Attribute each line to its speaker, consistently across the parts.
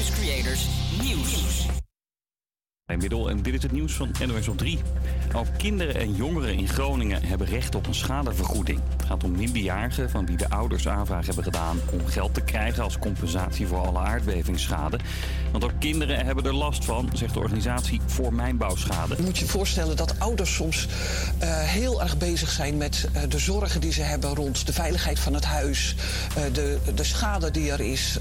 Speaker 1: Campus Creators Nieuws.
Speaker 2: Middel en dit is het nieuws van NOS op 3. Ook kinderen en jongeren in Groningen hebben recht op een schadevergoeding. Het gaat om minderjarigen van wie de ouders aanvraag hebben gedaan om geld te krijgen als compensatie voor alle aardbevingsschade. Want ook kinderen hebben er last van, zegt de organisatie voor mijnbouwschade.
Speaker 3: Je moet je voorstellen dat ouders soms uh, heel erg bezig zijn met uh, de zorgen die ze hebben rond de veiligheid van het huis, uh, de, de schade die er is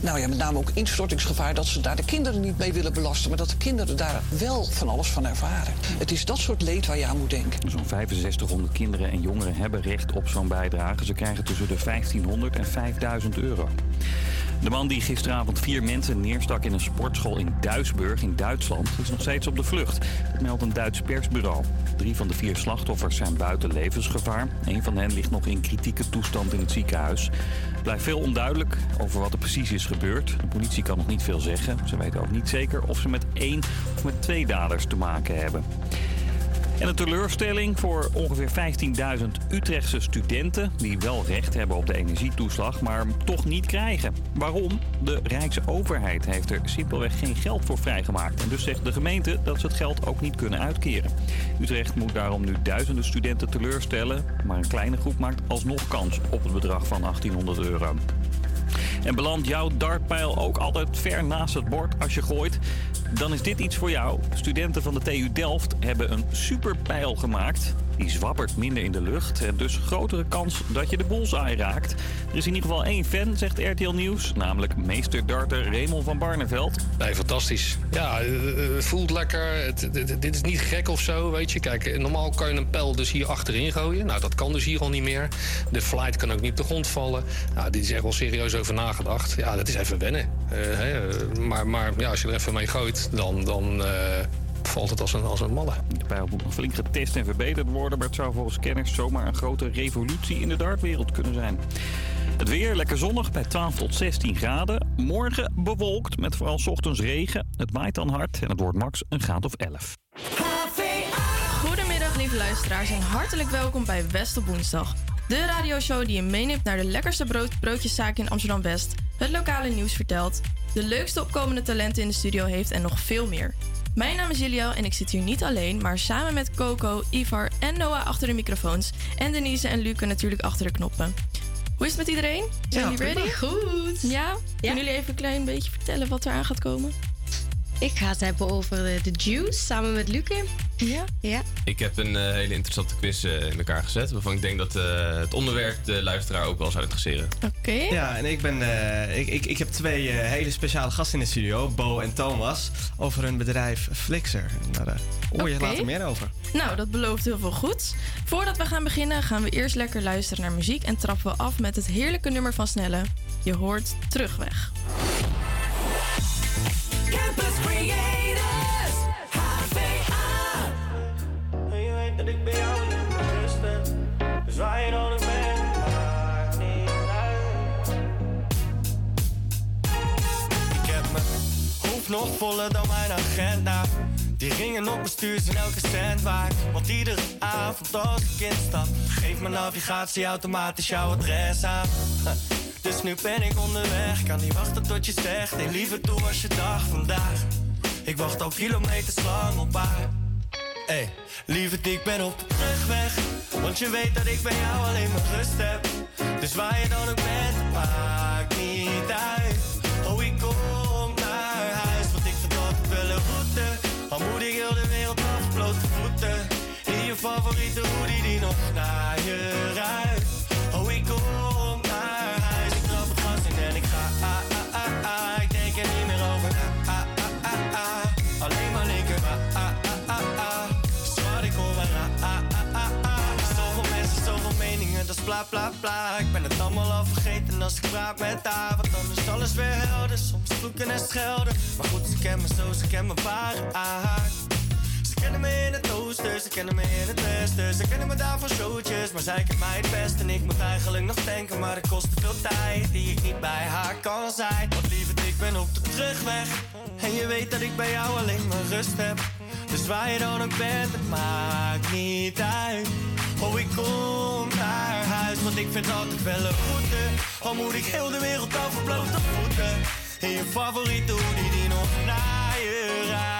Speaker 3: nou ja, met name ook instortingsgevaar, dat ze daar de kinderen niet mee willen belasten, maar dat de kinderen daar wel van alles van ervaren. Het is dat soort leed waar je aan moet denken.
Speaker 2: Zo'n 6500 kinderen en jongeren hebben recht op zo'n bijdrage. Ze krijgen tussen de 1500 en 5000 euro. De man die gisteravond vier mensen neerstak in een sportschool in Duisburg in Duitsland is nog steeds op de vlucht. Dat meldt een Duits persbureau. Drie van de vier slachtoffers zijn buiten levensgevaar. Een van hen ligt nog in kritieke toestand in het ziekenhuis. Blijft veel onduidelijk over wat er precies is gebeurd. De politie kan nog niet veel zeggen. Ze weten ook niet zeker of ze met één of met twee daders te maken hebben. En een teleurstelling voor ongeveer 15.000 Utrechtse studenten die wel recht hebben op de energietoeslag, maar toch niet krijgen. Waarom? De Rijksoverheid heeft er simpelweg geen geld voor vrijgemaakt. En dus zegt de gemeente dat ze het geld ook niet kunnen uitkeren. Utrecht moet daarom nu duizenden studenten teleurstellen, maar een kleine groep maakt alsnog kans op het bedrag van 1800 euro. En belandt jouw dartpijl ook altijd ver naast het bord als je gooit? Dan is dit iets voor jou. Studenten van de TU Delft hebben een superpijl gemaakt. Die zwabbert minder in de lucht. En dus grotere kans dat je de bullseye raakt. Er is in ieder geval één fan, zegt RTL Nieuws. Namelijk meester darter Raymond van Barneveld.
Speaker 4: Nee, fantastisch. Ja, het voelt lekker. Het, dit is niet gek of zo, weet je. Kijk, normaal kan je een pijl dus hier achterin gooien. Nou, dat kan dus hier al niet meer. De flight kan ook niet op de grond vallen. Nou, dit is echt wel serieus over nagedacht. Ja, dat is even wennen. Maar, maar ja, als je er even mee gooit, dan... dan uh, valt het als een, als een malle.
Speaker 2: De pijl moet nog flink getest en verbeterd worden, maar het zou volgens kenners zomaar een grote revolutie in de dartwereld kunnen zijn. Het weer lekker zonnig bij 12 tot 16 graden. Morgen bewolkt met vooral s ochtends regen. Het waait dan hard en het wordt max een graad of 11.
Speaker 5: Goedemiddag lieve luisteraars en hartelijk welkom bij West op woensdag. De radioshow die je meeneemt naar de lekkerste brood broodjeszaak in Amsterdam-West. Het lokale nieuws vertelt. De leukste opkomende talenten in de studio heeft en nog veel meer. Mijn naam is Julia en ik zit hier niet alleen, maar samen met Coco, Ivar en Noah achter de microfoons. En Denise en Luca natuurlijk achter de knoppen. Hoe is het met iedereen? Zijn jullie ready?
Speaker 6: Goed.
Speaker 5: Ja? ja? Kunnen jullie even een klein beetje vertellen wat er aan gaat komen?
Speaker 6: Ik ga het hebben over de Juice samen met Luke.
Speaker 5: Ja?
Speaker 6: Ja.
Speaker 7: Ik heb een uh, hele interessante quiz uh, in elkaar gezet. Waarvan ik denk dat uh, het onderwerp de luisteraar ook wel zou interesseren.
Speaker 5: Oké. Okay.
Speaker 8: Ja, en ik, ben, ik, ik, ik heb twee hele speciale gasten in de studio. Bo en Thomas. Over hun bedrijf Flixer. En daar hoor je okay. later meer over.
Speaker 5: Nou, dat belooft heel veel goeds. Voordat we gaan beginnen gaan we eerst lekker luisteren naar muziek. En trappen we af met het heerlijke nummer van Snelle. Je hoort Terugweg. Campus Creators, HVA.
Speaker 9: En je weet dat ik bij jou niet rust ben. Dus waar je dan ook bent, maakt niet uit. Ik heb mijn hoofd nog voller dan mijn agenda. Die ringen op mijn stuur zijn elke cent waard. Want iedere avond als ik instap, geeft mijn navigatie automatisch jouw adres aan. Dus nu ben ik onderweg, kan niet wachten tot je zegt. Nee, liever toe als je dag vandaag. Ik wacht al kilometers lang op haar. Hey, lieverd, ik ben op de terugweg. Want je weet dat ik bij jou alleen maar rust heb. Dus waar je dan ook bent, maakt niet uit. Oh, ik kom naar huis, want ik altijd wel een route. Al moet ik heel de wereld af, blote voeten. In je favoriete hoodie die nog naar je ruikt. Ik ben het allemaal al vergeten als ik praat met haar. Want dan is alles weer helder. Soms vloeken en schelden. Maar goed, ze kennen me zo, ze kennen me ware aard. Ze kennen me in het oosten, ze kennen me in het westen. Ze kennen me daar voor showtjes, maar zij kent mij het best. En ik moet eigenlijk nog denken, maar het kost veel tijd die ik niet bij haar kan zijn. Want lieverd, ik ben op de terugweg. En je weet dat ik bij jou alleen maar rust heb. Dus waar je dan ook bent, het maakt niet uit. Oh, ik kom naar huis, want ik vind altijd wel een route. Al moet ik heel de wereld over blote voeten. In je favoriete hoodie die nog naar je
Speaker 10: raakt.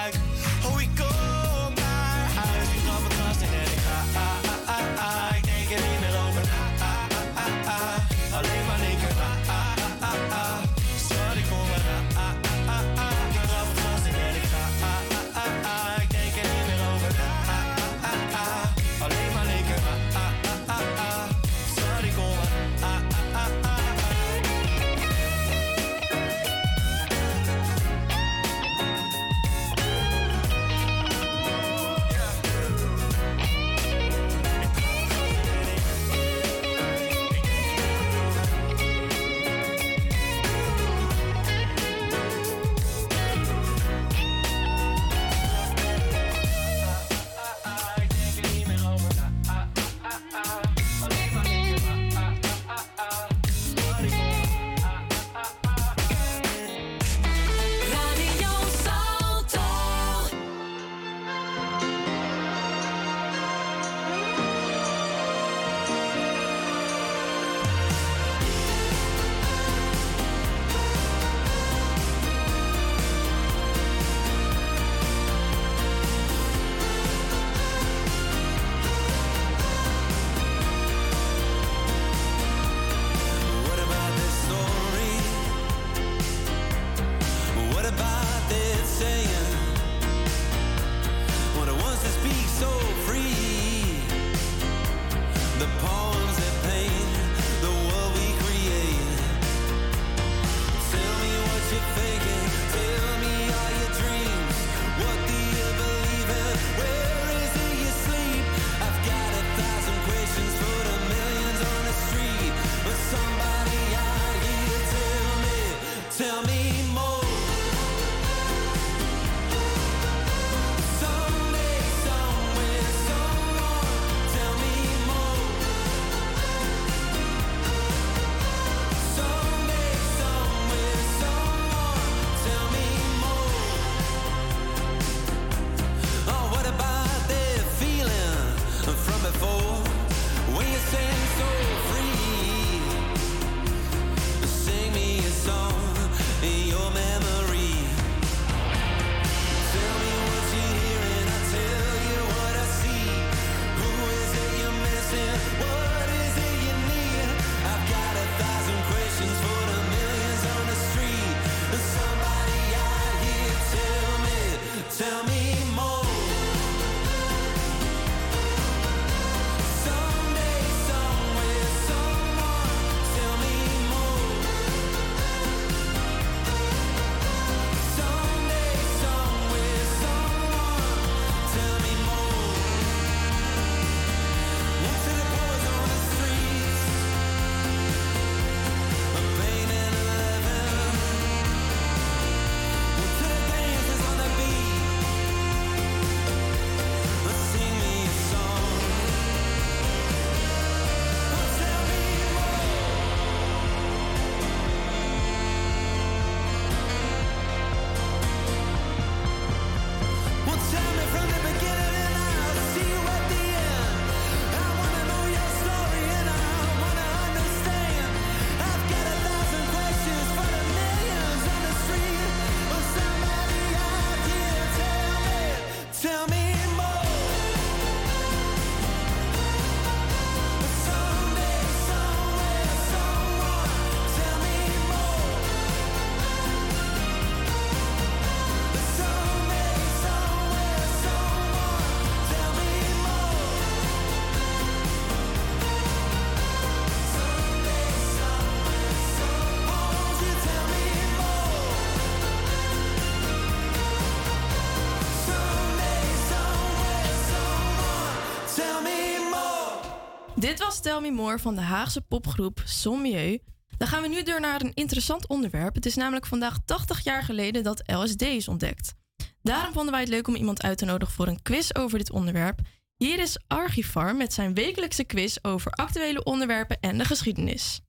Speaker 10: was Tell Me van de Haagse popgroep Sommieu. Dan gaan we nu door naar een interessant onderwerp. Het is namelijk vandaag 80 jaar geleden dat LSD is ontdekt. Daarom vonden wij het leuk om iemand uit te nodigen voor een quiz over dit onderwerp. Hier is Archivar met zijn wekelijkse quiz over actuele onderwerpen en de geschiedenis.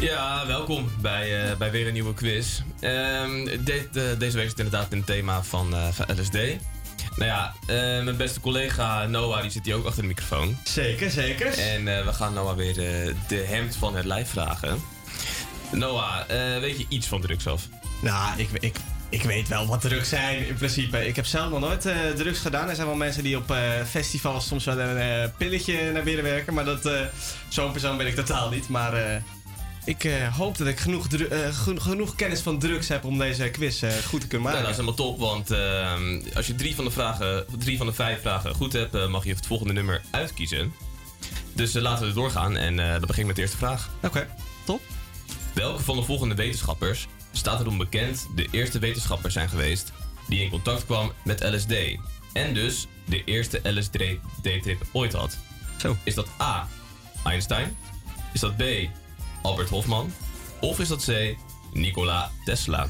Speaker 7: Ja, welkom bij, eh, bij weer een nieuwe quiz. Ehm, de, eh, deze week is het inderdaad een thema van, eh, van LSD. Nou ja, eh, mijn beste collega Noah die zit hier ook achter de microfoon.
Speaker 8: Zeker, zeker.
Speaker 7: En eh, we gaan Noah weer eh, de hemd van het lijf vragen. Noah, weet je iets van drugs af?
Speaker 8: Nou, ik, ik, ik weet wel wat drugs zijn in principe. Ik heb zelf nog nooit drugs gedaan. Er zijn wel mensen die op festivals soms wel een pilletje naar binnen werken. Maar dat, zo'n persoon ben ik totaal niet. Maar ik eh, hoop dat ik genoeg, dru- eh, geno- genoeg kennis van drugs heb om deze quiz eh, goed te kunnen
Speaker 7: Nou,
Speaker 8: maken.
Speaker 7: dat is helemaal top, want ehm, als je drie van, de vragen, drie van de vijf vragen goed hebt, mag je het volgende nummer uitkiezen. Dus laten we doorgaan en eh dan begin ik met de eerste vraag.
Speaker 8: Oké, top.
Speaker 7: Welke van de volgende wetenschappers staat erom bekend de eerste wetenschapper zijn geweest die in contact kwam met LSD en dus de eerste LSD-trip ooit had?
Speaker 8: Zo.
Speaker 7: Is dat A. Einstein? Is dat B. Albert Hofman? Of is dat C. Nikola Tesla?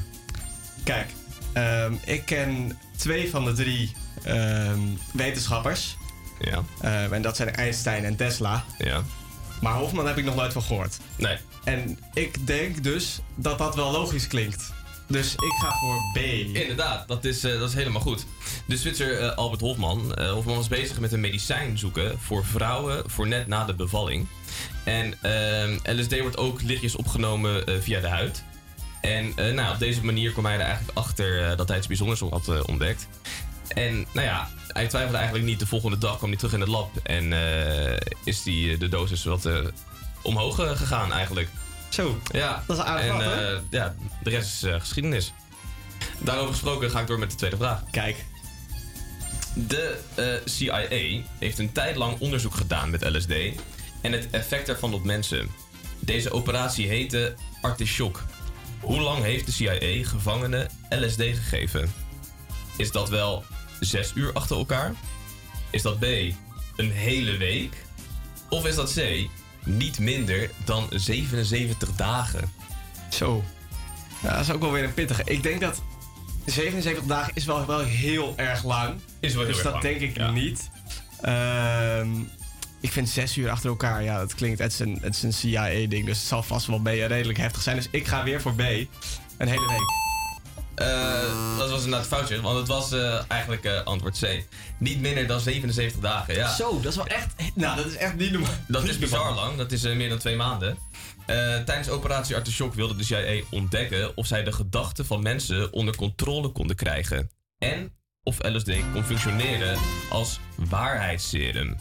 Speaker 8: Kijk, ehm, ik ken twee van de drie ehm, wetenschappers.
Speaker 7: Ja.
Speaker 8: Ehm, en dat zijn Einstein en Tesla.
Speaker 7: Ja.
Speaker 8: Maar Hofman heb ik nog nooit van gehoord.
Speaker 7: Nee.
Speaker 8: En ik denk dus dat dat wel logisch klinkt. Dus ik ga voor B.
Speaker 7: Inderdaad, dat is, eh, dat is helemaal goed. De Zwitser eh, Albert Hofman. eh, Hofman was bezig met een medicijn zoeken voor vrouwen voor net na de bevalling. En ehm, LSD wordt ook lichtjes opgenomen eh, via de huid. En eh, nou, op deze manier kwam hij er eigenlijk achter eh, dat hij iets bijzonders had ontdekt. En nou ja, hij twijfelde eigenlijk niet. De volgende dag kwam hij terug in het lab en is die, de dosis wat omhoog gegaan eigenlijk.
Speaker 8: Zo,
Speaker 7: ja.
Speaker 8: dat is aardig
Speaker 7: En
Speaker 8: wat,
Speaker 7: ja, de rest is geschiedenis. Daarover gesproken ga ik door met de tweede vraag.
Speaker 8: Kijk.
Speaker 7: De CIA heeft een tijd lang onderzoek gedaan met LSD en het effect ervan op mensen. Deze operatie heette Artichoke. Hoe lang heeft de CIA gevangenen LSD gegeven? Is dat wel zes uur achter elkaar? Is dat B, een hele week? Of is dat C, niet minder dan 77 dagen?
Speaker 8: Zo. Ja, dat is ook wel weer een pittige. Ik denk dat 77 dagen is wel, wel heel erg lang.
Speaker 7: Is wel heel
Speaker 8: dus
Speaker 7: erg
Speaker 8: dat
Speaker 7: lang,
Speaker 8: denk ik
Speaker 7: ja.
Speaker 8: niet. Ehm, ik vind zes uur achter elkaar, ja, dat klinkt, het is een, het is een CIA-ding, dus het zal vast wel B redelijk heftig zijn. Dus ik ga weer voor B. Een hele week.
Speaker 7: Eh, dat was inderdaad foutje, want het was eh, eigenlijk eh, antwoord C. Niet minder dan 77 dagen, ja.
Speaker 8: Zo, dat is wel echt, nou, dat is echt niet normaal.
Speaker 7: Dat is bizar lang, dat is meer dan twee maanden. Tijdens operatie Artichoke wilde de CIA ontdekken of zij de gedachten van mensen onder controle konden krijgen. En of LSD kon functioneren als waarheidsserum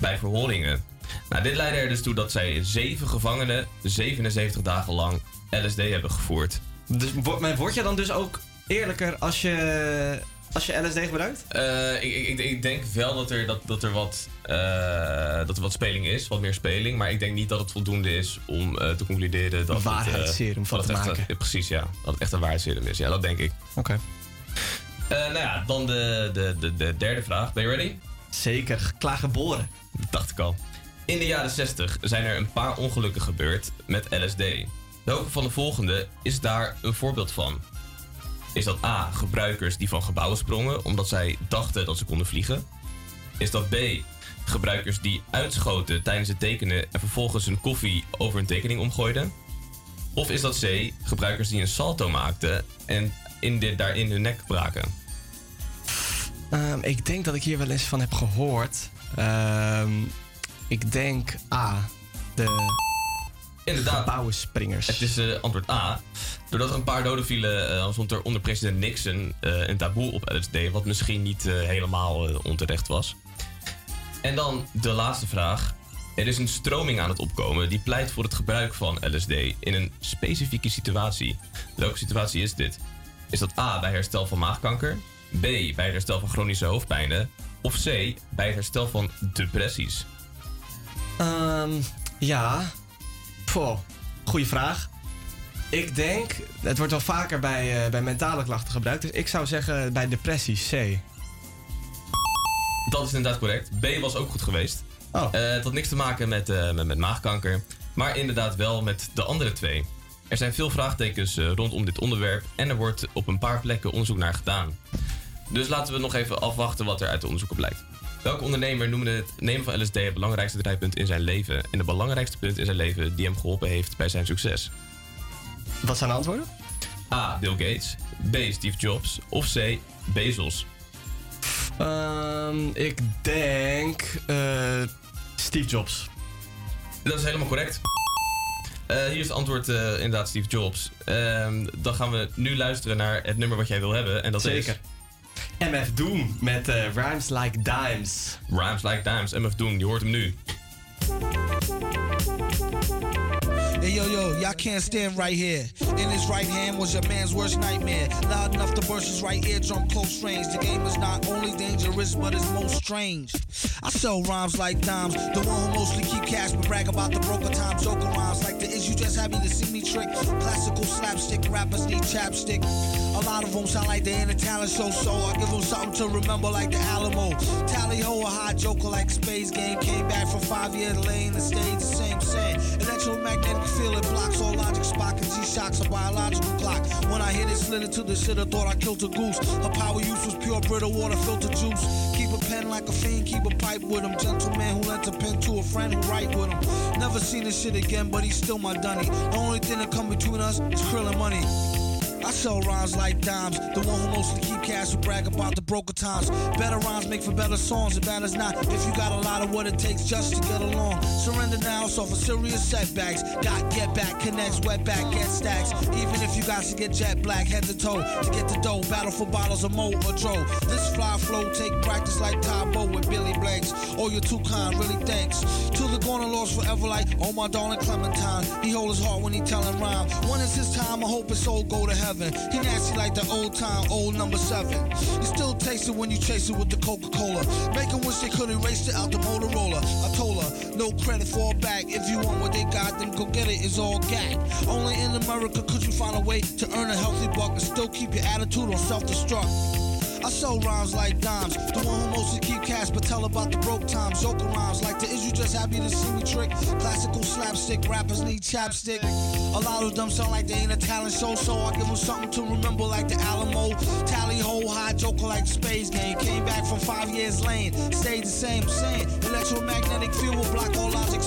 Speaker 7: bij verhoringen. Nou, dit leidde er dus toe dat zij zeven gevangenen 77 dagen lang LSD hebben gevoerd.
Speaker 8: Dus, maar word je dan dus ook eerlijker als je, als je LSD gebruikt?
Speaker 7: Eh, ik, ik, ik denk wel dat er, dat, dat, er wat, eh, dat er wat speling is, wat meer speling. Maar ik denk niet dat het voldoende is om eh, te concluderen dat
Speaker 8: Een waarheidsserum van
Speaker 7: dat
Speaker 8: te
Speaker 7: echt,
Speaker 8: maken.
Speaker 7: precies, ja. Dat het echt een waarheidsserum is. Ja, dat denk ik.
Speaker 8: Oké.
Speaker 7: Eh, nou ja, dan de, de, de, de derde vraag. Ben je ready?
Speaker 8: Zeker, klaargeboren.
Speaker 7: Dat dacht ik al. In de jaren 60 zijn er een paar ongelukken gebeurd met LSD. Welke van de volgende is daar een voorbeeld van? Is dat A. Gebruikers die van gebouwen sprongen omdat zij dachten dat ze konden vliegen? Is dat B. Gebruikers die uitschoten tijdens het tekenen en vervolgens hun koffie over een tekening omgooiden? Of is dat C. Gebruikers die een salto maakten en in dit, daarin hun nek braken?
Speaker 8: Ehm, ik denk dat ik hier wel eens van heb gehoord. Ehm, ik denk A. De
Speaker 7: Inderdaad.
Speaker 8: gebouwenspringers.
Speaker 7: Het is eh, antwoord A. Doordat er een paar doden vielen, eh, stond er onder president Nixon eh, een taboe op LSD, wat misschien niet helemaal onterecht was. En dan de laatste vraag. Er is een stroming aan het opkomen die pleit voor het gebruik van LSD in een specifieke situatie. Welke situatie is dit? Is dat A bij herstel van maagkanker? B bij het herstel van chronische hoofdpijnen? Of C bij het herstel van depressies?
Speaker 8: Ehm, ja. Poh, goeie vraag. Ik denk, het wordt wel vaker bij, eh, bij mentale klachten gebruikt. Dus ik zou zeggen bij depressie C.
Speaker 7: Dat is inderdaad correct. B was ook goed geweest.
Speaker 8: Oh.
Speaker 7: Eh, het had niks te maken met, eh, met, met maagkanker. Maar inderdaad wel met de andere twee. Er zijn veel vraagtekens rondom dit onderwerp. En er wordt op een paar plekken onderzoek naar gedaan. Dus laten we nog even afwachten wat er uit de onderzoeken blijkt. Welke ondernemer noemde het nemen van LSD het belangrijkste draaipunt in zijn leven? En de belangrijkste punt in zijn leven die hem geholpen heeft bij zijn succes?
Speaker 8: Wat zijn de antwoorden?
Speaker 7: A. Bill Gates. B. Steve Jobs. Of C. Bezos.
Speaker 8: Ehm, ik denk eh, Steve Jobs.
Speaker 7: Dat is helemaal correct. Eh, hier is het antwoord eh, inderdaad Steve Jobs. Ehm, dan gaan we nu luisteren naar het nummer wat jij wil hebben. En dat
Speaker 8: Zeker. MF Doom met eh, Rhymes Like Dimes.
Speaker 7: Rhymes Like Dimes, MF Doom. Je hoort hem nu.
Speaker 11: Hey yo yo, y'all can't stand right here. In his right hand was your man's worst nightmare. Loud enough to burst his right eardrum close range. The game is not only dangerous, but it's most strange. I sell rhymes like dimes. The one who mostly keep cash but brag about the broker times. Joker rhymes like the is you just happy to see me trick. Classical slapstick rappers need chapstick. A lot of them sound like they in a talent show, so I give them something to remember like the Alamo. Tally ho, a hot joker like Space Game. Came back from five years lane and stayed the same same. Electromagnetic field it blocks all logic. Spock and G-Shock's a biological clock. When I hit it, slid it to the shit, I thought I killed a goose. Her power use was pure brittle water filter juice. Keep a pen like a fiend, keep a pipe with him. Gentleman who lent a pen to a friend who write with him. Never seen this shit again, but he's still my dunny. The only thing that come between us is krill money. I sell rhymes like dimes. The one who mostly keep cash will brag about the broker times. Better rhymes make for better songs. It matters not if you got a lot of what it takes just to get along. Surrender now, so for serious setbacks. Got get back, connects, wet back, get stacks. Even if you got to get jet black, head to toe to get the dough. Battle for bottles of Mo or Dro. This fly flow take practice like Tybo with Billy Blanks. Oh, you're too kind, really thanks. To the corner lost forever like, oh my darling Clementine. He hold his heart when he tellin' rhyme. When it's his time, I hope his soul go to heaven. He nasty like the old time, old number seven. You still taste it when you chase it with the Coca-Cola. Make 'em wish they could erase it out the Motorola. I told her, no credit for a back. If you want what they got, then go get it. It's all gag. Only in America could you find a way to earn a healthy buck and still keep your attitude on self-destruct. I sell rhymes like dimes. The one who mostly keep cash, but tell about the broke times. Joker rhymes like the is you just happy to see me trick. Classical slapstick rappers need chapstick. A lot of them sound like they ain't a talent show, so I give them something to remember like the Alamo. Tally ho, high joker like Space Game. Came back from five years lane, stayed the same, same. Electromagnetic field will block all logic.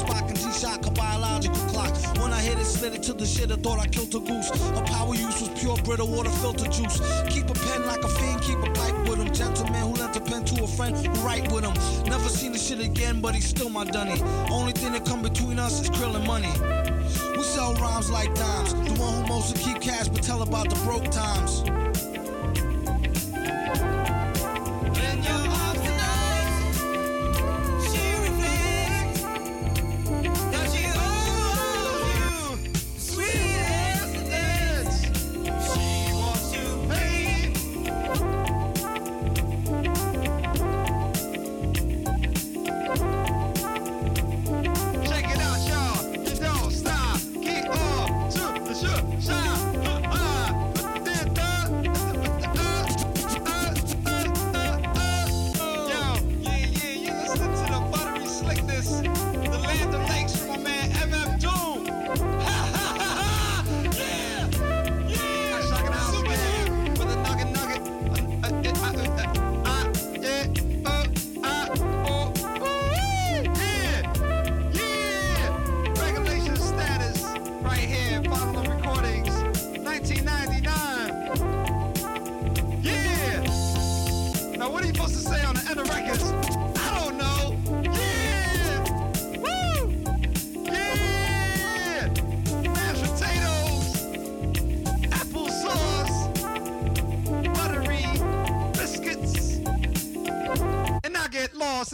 Speaker 11: G-Shock, a biological clock. When I hit it, slid it to the shit, I thought I killed a goose. Her power use was pure brittle water filter juice. Keep a pen like a fiend, keep a pipe with him. Gentleman who lent a pen to a friend who write with him. Never seen the shit again, but he's still my dunny. Only thing that come between us is krill and money. We sell rhymes like dimes. The one who mostly keep cash, but tell about the broke times.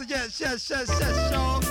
Speaker 11: Yes, yes, yes, yes, y'all.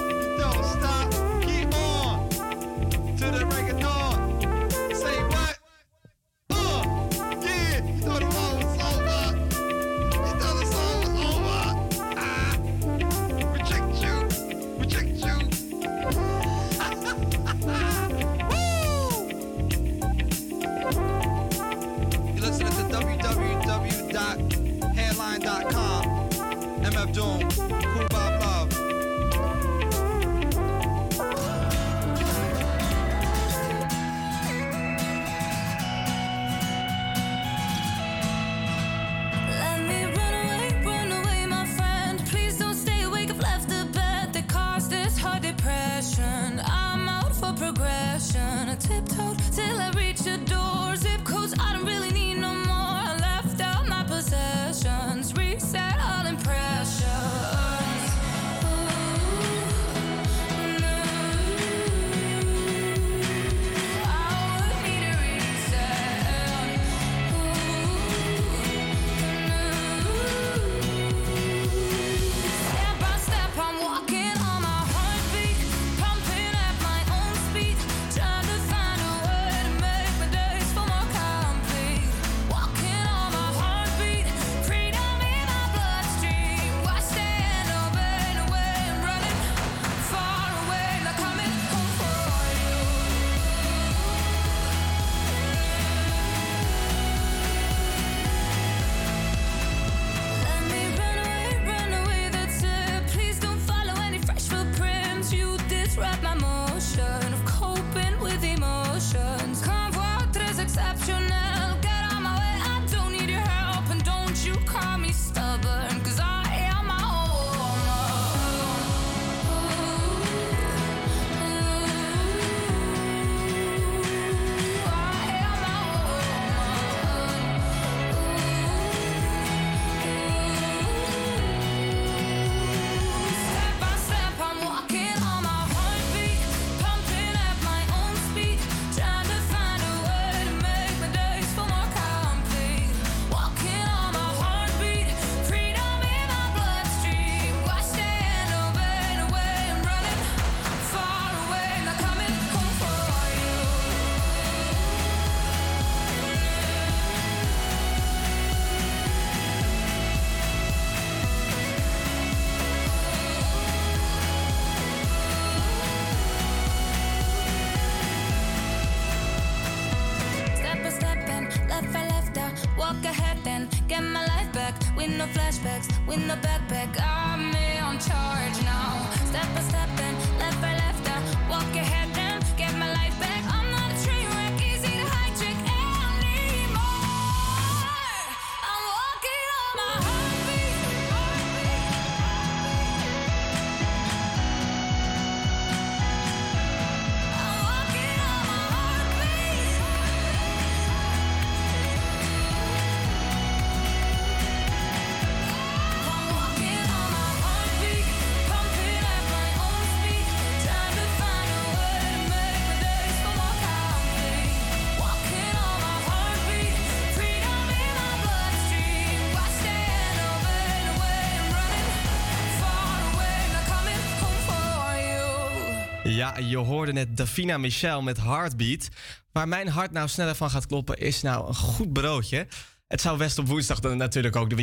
Speaker 8: Je hoorde net Davina Michel met Heartbeat. Waar mijn hart nou sneller van gaat kloppen is nou een goed broodje. Het zou best op woensdag dan natuurlijk ook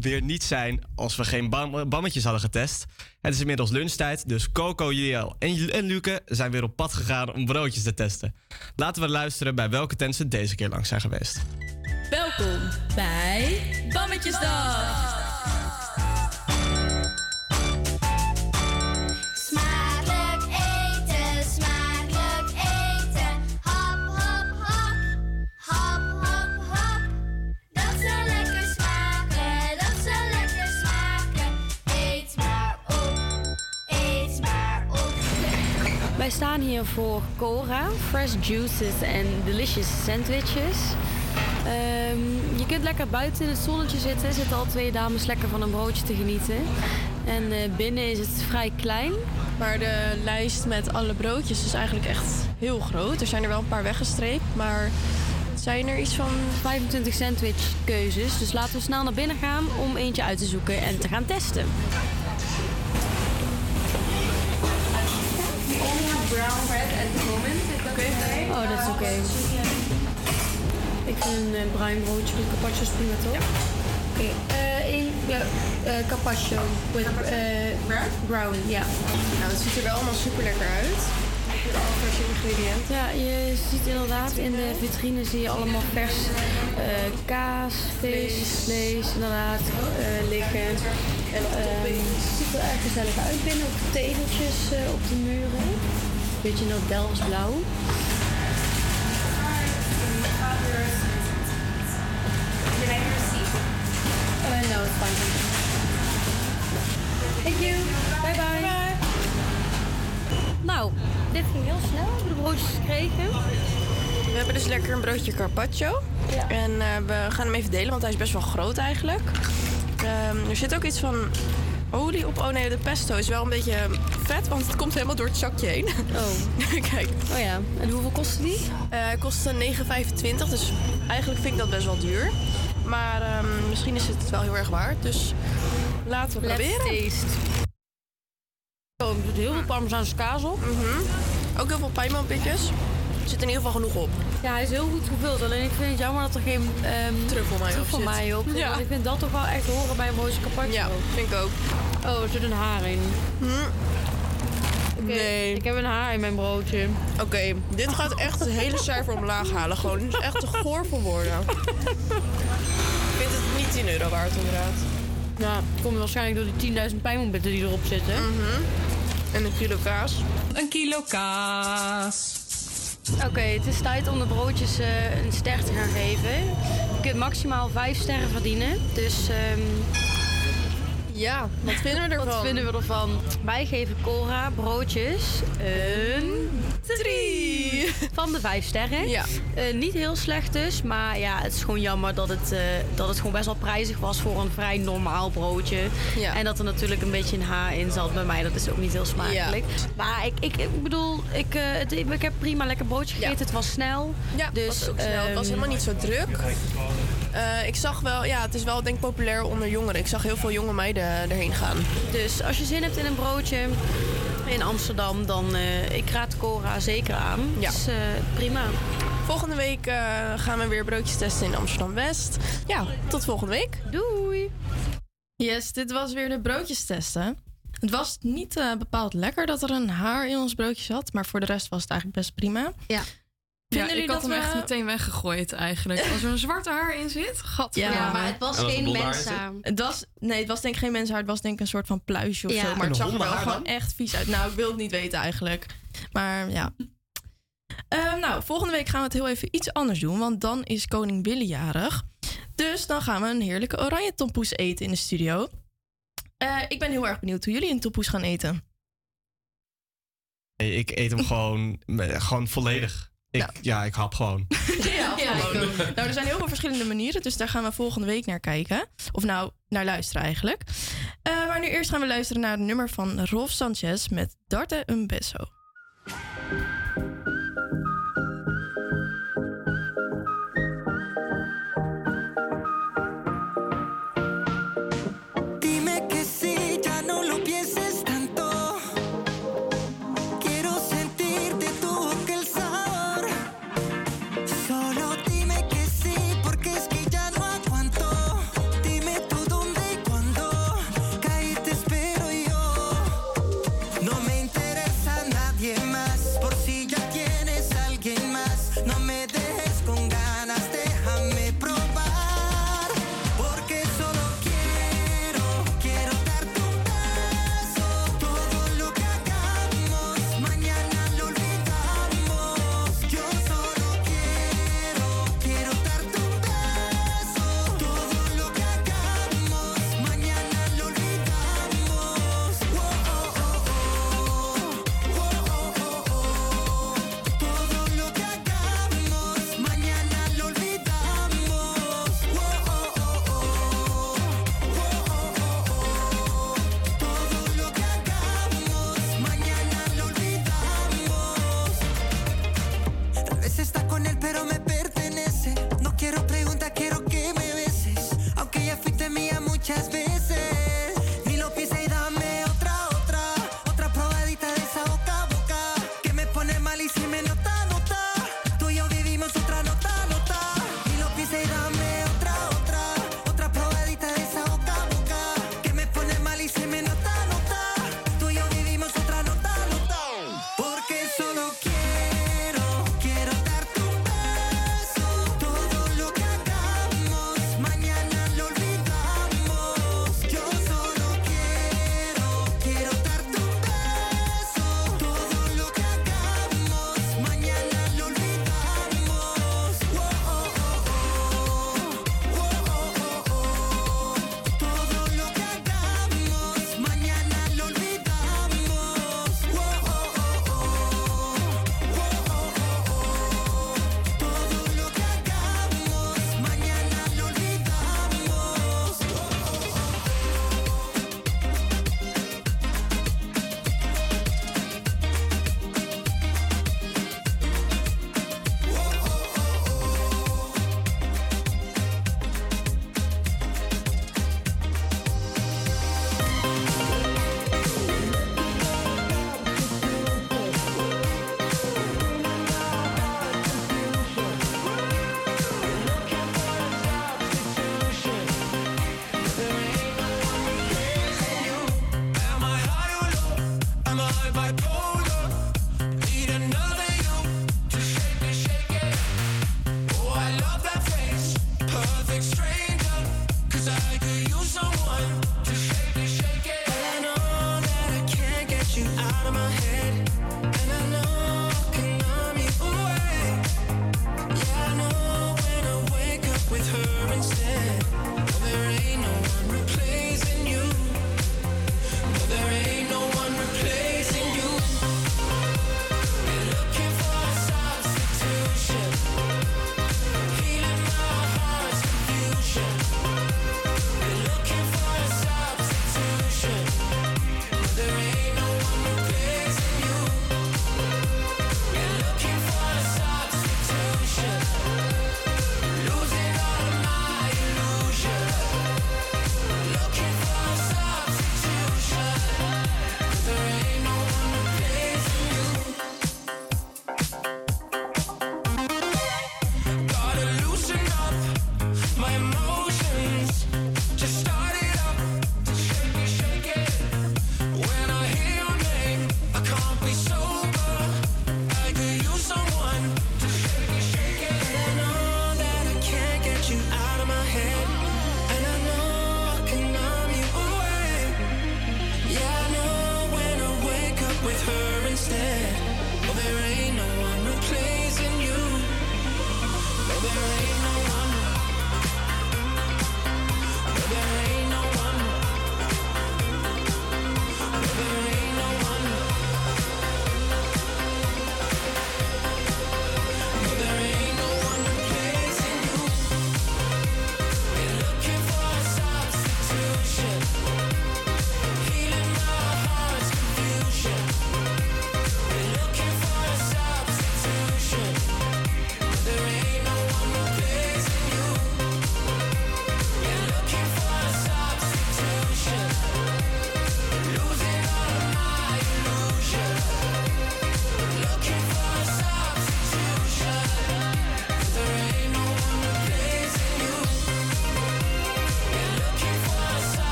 Speaker 8: weer niet- zijn als we geen bam- bammetjes hadden getest. Het is inmiddels lunchtijd, dus Coco, Juliel en, Luke zijn weer op pad gegaan om broodjes te testen. Laten we luisteren bij welke tent ze deze keer langs zijn geweest.
Speaker 12: Welkom bij Bammetjesdag.
Speaker 6: Wij staan hier voor Cora, fresh juices en delicious sandwiches. Ehm, je kunt lekker buiten in het zonnetje zitten. Er zitten al twee dames lekker van een broodje te genieten. En eh, binnen is het vrij klein.
Speaker 12: Maar de lijst met alle broodjes is eigenlijk echt heel groot. Er zijn er wel een paar weggestreept, maar zijn er iets van
Speaker 6: 25 sandwich keuzes. Dus laten we snel naar binnen gaan om eentje uit te zoeken en te gaan testen.
Speaker 12: Brown bread at the moment.
Speaker 6: Oh, dat is oké. Ik vind een eh, bruin broodje met carpaccio prima, toch? Oké, eh, ja, eh, carpaccio with eh, brown, ja.
Speaker 12: Nou, het ziet er wel allemaal super lekker uit. Alle verse ingrediënten.
Speaker 6: Ja, je ziet inderdaad in de vitrine zie je allemaal vers kaas, vis, vlees inderdaad liggen. En het ziet er erg gezellig uit binnen, ook tegeltjes op de muren. Beetje dat Delfts blauw. Uh, no, it's fine. Thank you. Bye bye. Nou, dit ging heel snel. We hebben de broodjes gekregen.
Speaker 12: We hebben dus lekker een broodje carpaccio. En eh, we gaan hem even delen, want hij is best wel groot eigenlijk. Ehm, er zit ook iets van olie op. Oh nee, de pesto is wel een beetje vet, want het komt helemaal door het zakje heen.
Speaker 6: Oh.
Speaker 12: Kijk.
Speaker 6: Oh ja. En hoeveel kostte die?
Speaker 12: Eh Hij kostte 9,25, dus eigenlijk vind ik dat best wel duur. Maar ehm, misschien is het wel heel erg waard, dus laten we
Speaker 6: Let's
Speaker 12: proberen.
Speaker 6: taste. Oh, er zit heel veel parmezaanse kaas op.
Speaker 12: Mhm. Ook heel veel pijnmanpitjes. Er zit in ieder geval genoeg op.
Speaker 6: Ja, hij is heel goed gevuld. Alleen ik vind het jammer dat er geen um,
Speaker 12: truffelmayo op zit.
Speaker 6: truffelmayo op zit.
Speaker 12: Ja.
Speaker 6: Want ik vind dat toch wel echt horen bij een broodje carpaccio.
Speaker 12: Ja, vind ik ook.
Speaker 6: Oh, er zit een haar in. Oké,
Speaker 12: Nee.
Speaker 6: Ik heb een haar in mijn broodje.
Speaker 12: Oké, dit gaat echt het hele cijfer omlaag halen. Gewoon, dit is echt te goor voor woorden. ik vind het niet 10 euro waard, inderdaad.
Speaker 6: Nou, dat komt waarschijnlijk door die 10.000 pijnmompitten die erop zitten.
Speaker 12: En een kilo kaas.
Speaker 13: Een kilo kaas.
Speaker 6: Oké, het is tijd om de broodjes eh, een ster te gaan geven. Je kunt maximaal 5 sterren verdienen. Dus ehm,
Speaker 12: ja, wat vinden we ervan?
Speaker 6: Wat vinden we ervan? Wij geven Cora broodjes een 3 van de 5 sterren.
Speaker 12: Ja.
Speaker 6: Eh, niet heel slecht dus, maar ja, het is gewoon jammer dat het, eh, dat het gewoon best wel prijzig was voor een vrij normaal broodje.
Speaker 12: Ja.
Speaker 6: En dat er natuurlijk een beetje een haar in zat bij mij. Dat is ook niet heel smakelijk. Maar ik, ik, ik bedoel, ik, eh, het, ik heb prima lekker broodje gegeten. Het was snel.
Speaker 12: Ja,
Speaker 6: dus,
Speaker 12: was ook snel. Het was
Speaker 6: ehm,
Speaker 12: helemaal niet zo druk. Eh, ik zag wel, ja, het is wel denk ik populair onder jongeren. Ik zag heel veel jonge meiden erheen gaan.
Speaker 6: Dus als je zin hebt in een broodje in Amsterdam, dan uh, ik raad Cora zeker aan.
Speaker 12: Ja.
Speaker 6: Dus uh, prima.
Speaker 12: Volgende week uh, gaan we weer broodjes testen in Amsterdam West. Ja, tot volgende week.
Speaker 6: Doei.
Speaker 12: Yes, dit was weer de broodjes testen. Het was niet uh, bepaald lekker dat er een haar in ons broodje zat, maar voor de rest was het eigenlijk best prima.
Speaker 6: Ja.
Speaker 14: Vinden
Speaker 15: ja,
Speaker 14: jullie
Speaker 15: ik had
Speaker 14: dat
Speaker 15: hem
Speaker 14: we-
Speaker 15: echt meteen weggegooid eigenlijk. Als er een zwarte haar in zit, gat.
Speaker 14: Ja,
Speaker 6: maar het was
Speaker 7: En
Speaker 6: geen
Speaker 7: blonde haar
Speaker 6: mensaar.
Speaker 14: Het was, nee, het was denk ik geen mensenhaar. Het was denk ik een soort van pluisje of
Speaker 6: Ja.
Speaker 14: zo. Maar het zag er wel gewoon
Speaker 8: dan?
Speaker 14: echt vies uit. Nou, ik wil het niet weten eigenlijk. Maar ja. Ehm, nou, volgende week gaan we het heel even iets anders doen. Want dan is koning Willy jarig. Dus dan gaan we een heerlijke oranje tompoes eten in de studio. Eh, ik ben heel erg benieuwd hoe jullie een tompoes gaan eten.
Speaker 8: Nee, ik eet hem gewoon, gewoon volledig. Ik, Ja, ik hap gewoon.
Speaker 14: Ja, gewoon. Nou, er zijn heel veel verschillende manieren, dus daar gaan we volgende week naar kijken. Of nou, naar luisteren eigenlijk. Eh, maar nu eerst gaan we luisteren naar het nummer van Rolf Sanchez met Darte un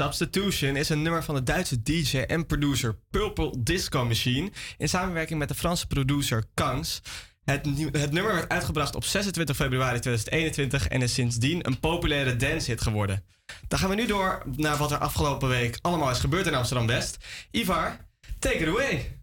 Speaker 8: Substitution is een nummer van de Duitse DJ en producer Purple Disco Machine in samenwerking met de Franse producer Kangs. Het, het nummer werd uitgebracht op 26 februari 2021 en is sindsdien een populaire dancehit geworden. Dan gaan we nu door naar wat er afgelopen week allemaal is gebeurd in Amsterdam West. Ivar, take it away.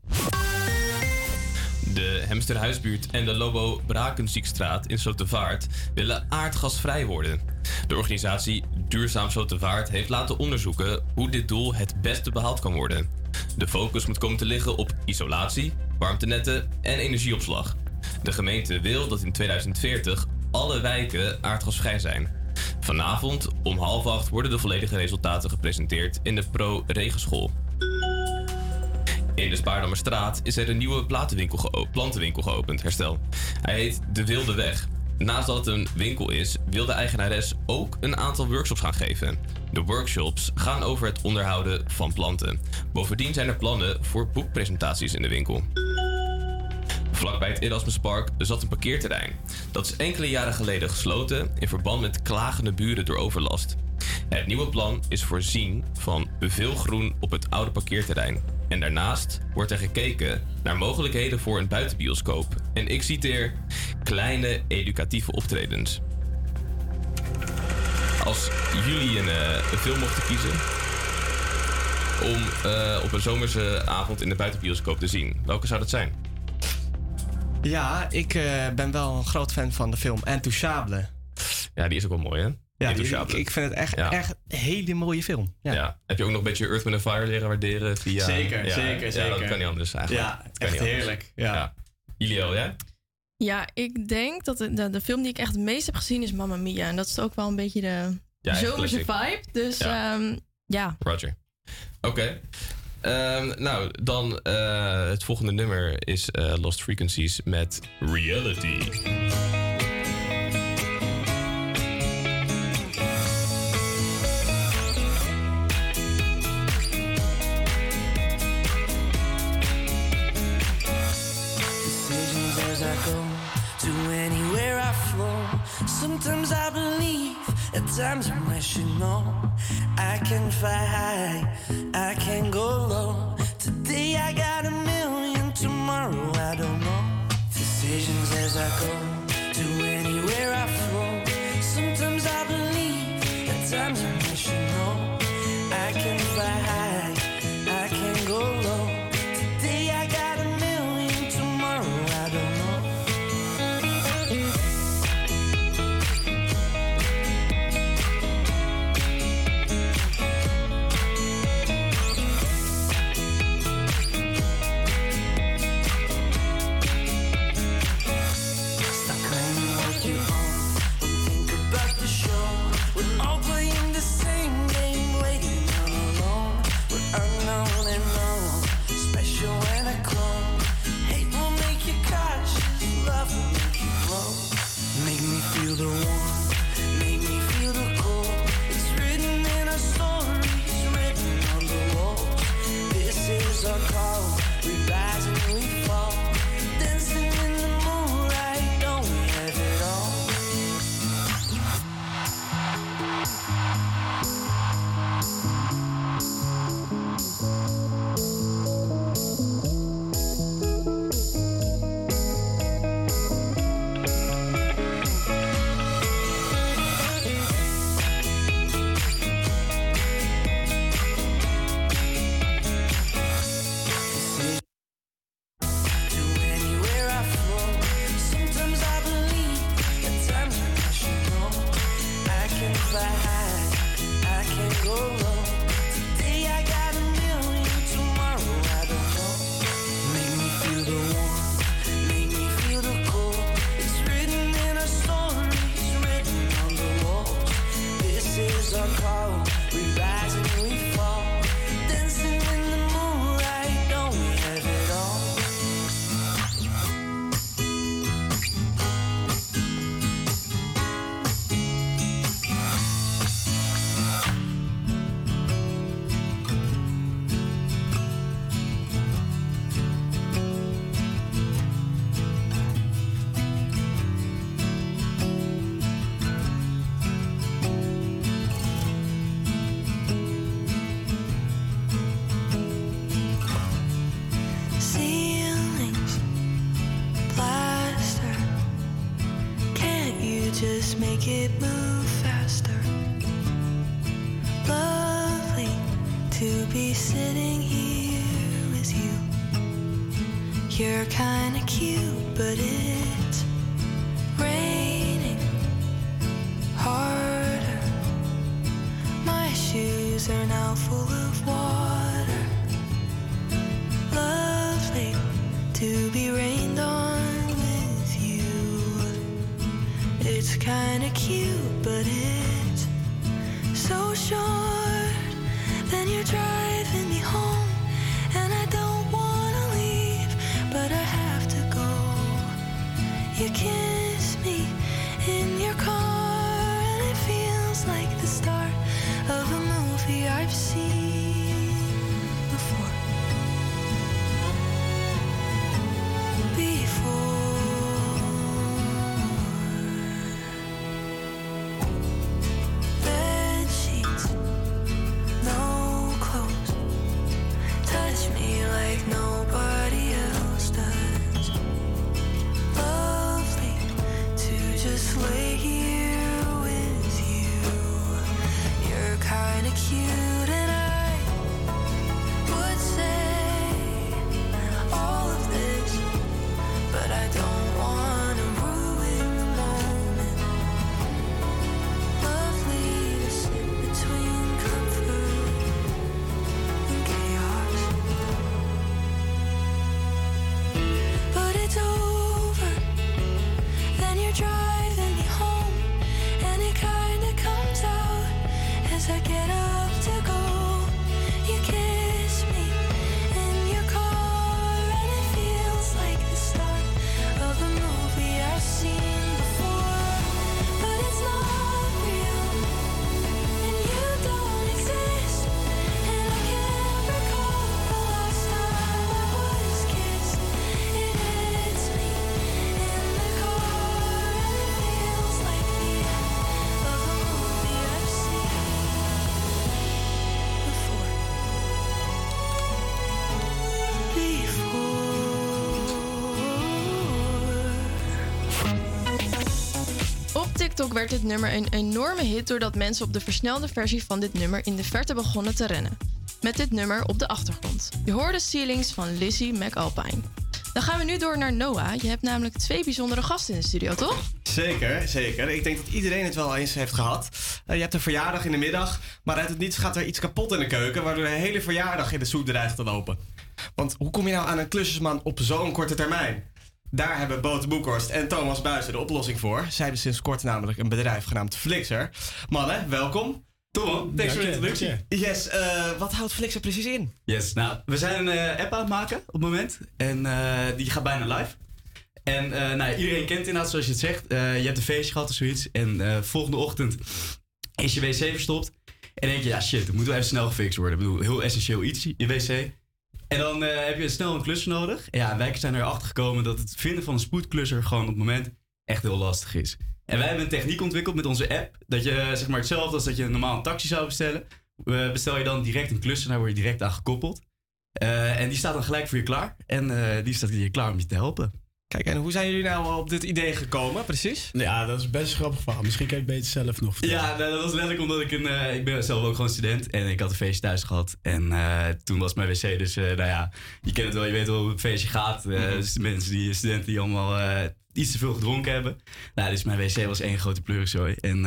Speaker 7: De Hemsterhuisbuurt en de Lobo Brakenziekstraat in Slotervaart willen aardgasvrij worden. De organisatie Duurzaam Slotervaart heeft laten onderzoeken hoe dit doel het beste behaald kan worden. De focus moet komen te liggen op isolatie, warmtenetten en energieopslag. De gemeente wil dat in 2040 alle wijken aardgasvrij zijn. Vanavond om half acht worden de volledige resultaten gepresenteerd in de Pro Regenschool. In de Spaardammerstraat is er een nieuwe plantenwinkel geopend, herstel. Hij heet De Wilde Weg. Naast dat het een winkel is, wil de eigenares ook een aantal workshops gaan geven. De workshops gaan over het onderhouden van planten. Bovendien zijn er plannen voor boekpresentaties in de winkel. Vlakbij het Erasmuspark zat een parkeerterrein. Dat is enkele jaren geleden gesloten in verband met klagende buren door overlast. Het nieuwe plan is voorzien van veel groen op het oude parkeerterrein. En daarnaast wordt er gekeken naar mogelijkheden voor een buitenbioscoop. En ik citeer kleine educatieve optredens. Als jullie een, eh, een film mochten kiezen om eh, op een zomerse avond in de buitenbioscoop te zien, welke zou dat zijn?
Speaker 8: Ja, ik eh, ben wel een groot fan van de film Intouchable.
Speaker 7: Ja, die is ook wel mooi, hè?
Speaker 8: Ja, ik, ik vind het echt,
Speaker 7: Ja.
Speaker 8: echt een hele mooie film. Ja.
Speaker 7: Ja. Heb je ook nog een beetje Earth, Wind Fire leren waarderen via...
Speaker 8: Zeker,
Speaker 7: ja,
Speaker 8: zeker,
Speaker 7: Ja,
Speaker 8: zeker.
Speaker 7: dat kan niet anders eigenlijk.
Speaker 8: Ja, echt heerlijk. Ja.
Speaker 7: Ilio, ja?
Speaker 5: Ja, ik denk dat de, de, de film die ik echt het meest heb gezien is Mamma Mia. En dat is ook wel een beetje de zomerse vibe. Dus
Speaker 7: Ja.
Speaker 5: ja. ja.
Speaker 7: Roger. Oké. Ehm, nou, dan eh, het volgende nummer is eh, Lost Frequencies met Reality.
Speaker 10: Sometimes I believe, at times I'm rational. I can fly high, I can go low. Today I got a million, tomorrow I don't know. Decisions as I go to anywhere I flow.
Speaker 5: TikTok werd dit nummer een enorme hit doordat mensen op de versnelde versie van dit nummer in de verte begonnen te rennen. Met dit nummer op de achtergrond. Je hoorde Ceilings van Lizzie McAlpine. Dan gaan we nu door naar Noah. Je hebt namelijk twee bijzondere gasten in de studio, toch?
Speaker 8: Zeker, zeker. Ik denk dat iedereen het wel eens heeft gehad. Eh, je hebt een verjaardag in de middag, maar uit het niets gaat er iets kapot in de keuken, waardoor de hele verjaardag in de soep dreigt te lopen. Want hoe kom je nou aan een klusjesman op zo'n korte termijn? Daar hebben Boot Boekhorst en Thomas Buizen de oplossing voor. Zij hebben sinds kort namelijk een bedrijf genaamd Flixer. Mannen, welkom. Tom, thanks voor de introductie. Yes, eh, wat houdt Flixer precies in?
Speaker 16: Yes, nou, we zijn een eh, app aan het maken op het moment. En eh, die gaat bijna live. En eh, nou, ja, iedereen kent inderdaad, zoals je het zegt. eh, je hebt een feestje gehad of zoiets. En eh, volgende ochtend is je wc verstopt. En denk je, ja shit, dat moet wel even snel gefixt worden. Ik bedoel, heel essentieel iets, je wc. En dan eh, heb je snel een klusser nodig. Ja, wij zijn erachter gekomen dat het vinden van een spoedklusser gewoon op het moment echt heel lastig is. En wij hebben een techniek ontwikkeld met onze app. Dat je eh, zeg maar hetzelfde als dat je normaal een taxi zou bestellen. eh, bestel je dan direct een klusser, daar word je direct aan gekoppeld. Eh, en die staat dan gelijk voor je klaar. En die staat hier klaar om je te helpen.
Speaker 8: Kijk, en hoe zijn jullie nou op dit idee gekomen, precies?
Speaker 17: Ja, dat is best een grappig verhaal. Misschien kan het beter zelf nog vertellen.
Speaker 16: Ja, nou, dat was letterlijk omdat ik een... eh, ik ben zelf ook gewoon student en ik had een feestje thuis gehad. En eh, toen was mijn wc dus, eh, nou ja, je kent het wel, je weet wel hoe een feestje gaat.
Speaker 8: Mhm.
Speaker 16: dus de mensen, die, studenten die allemaal iets te veel gedronken hebben. Nou, dus mijn wc was één grote pleuriszooi. En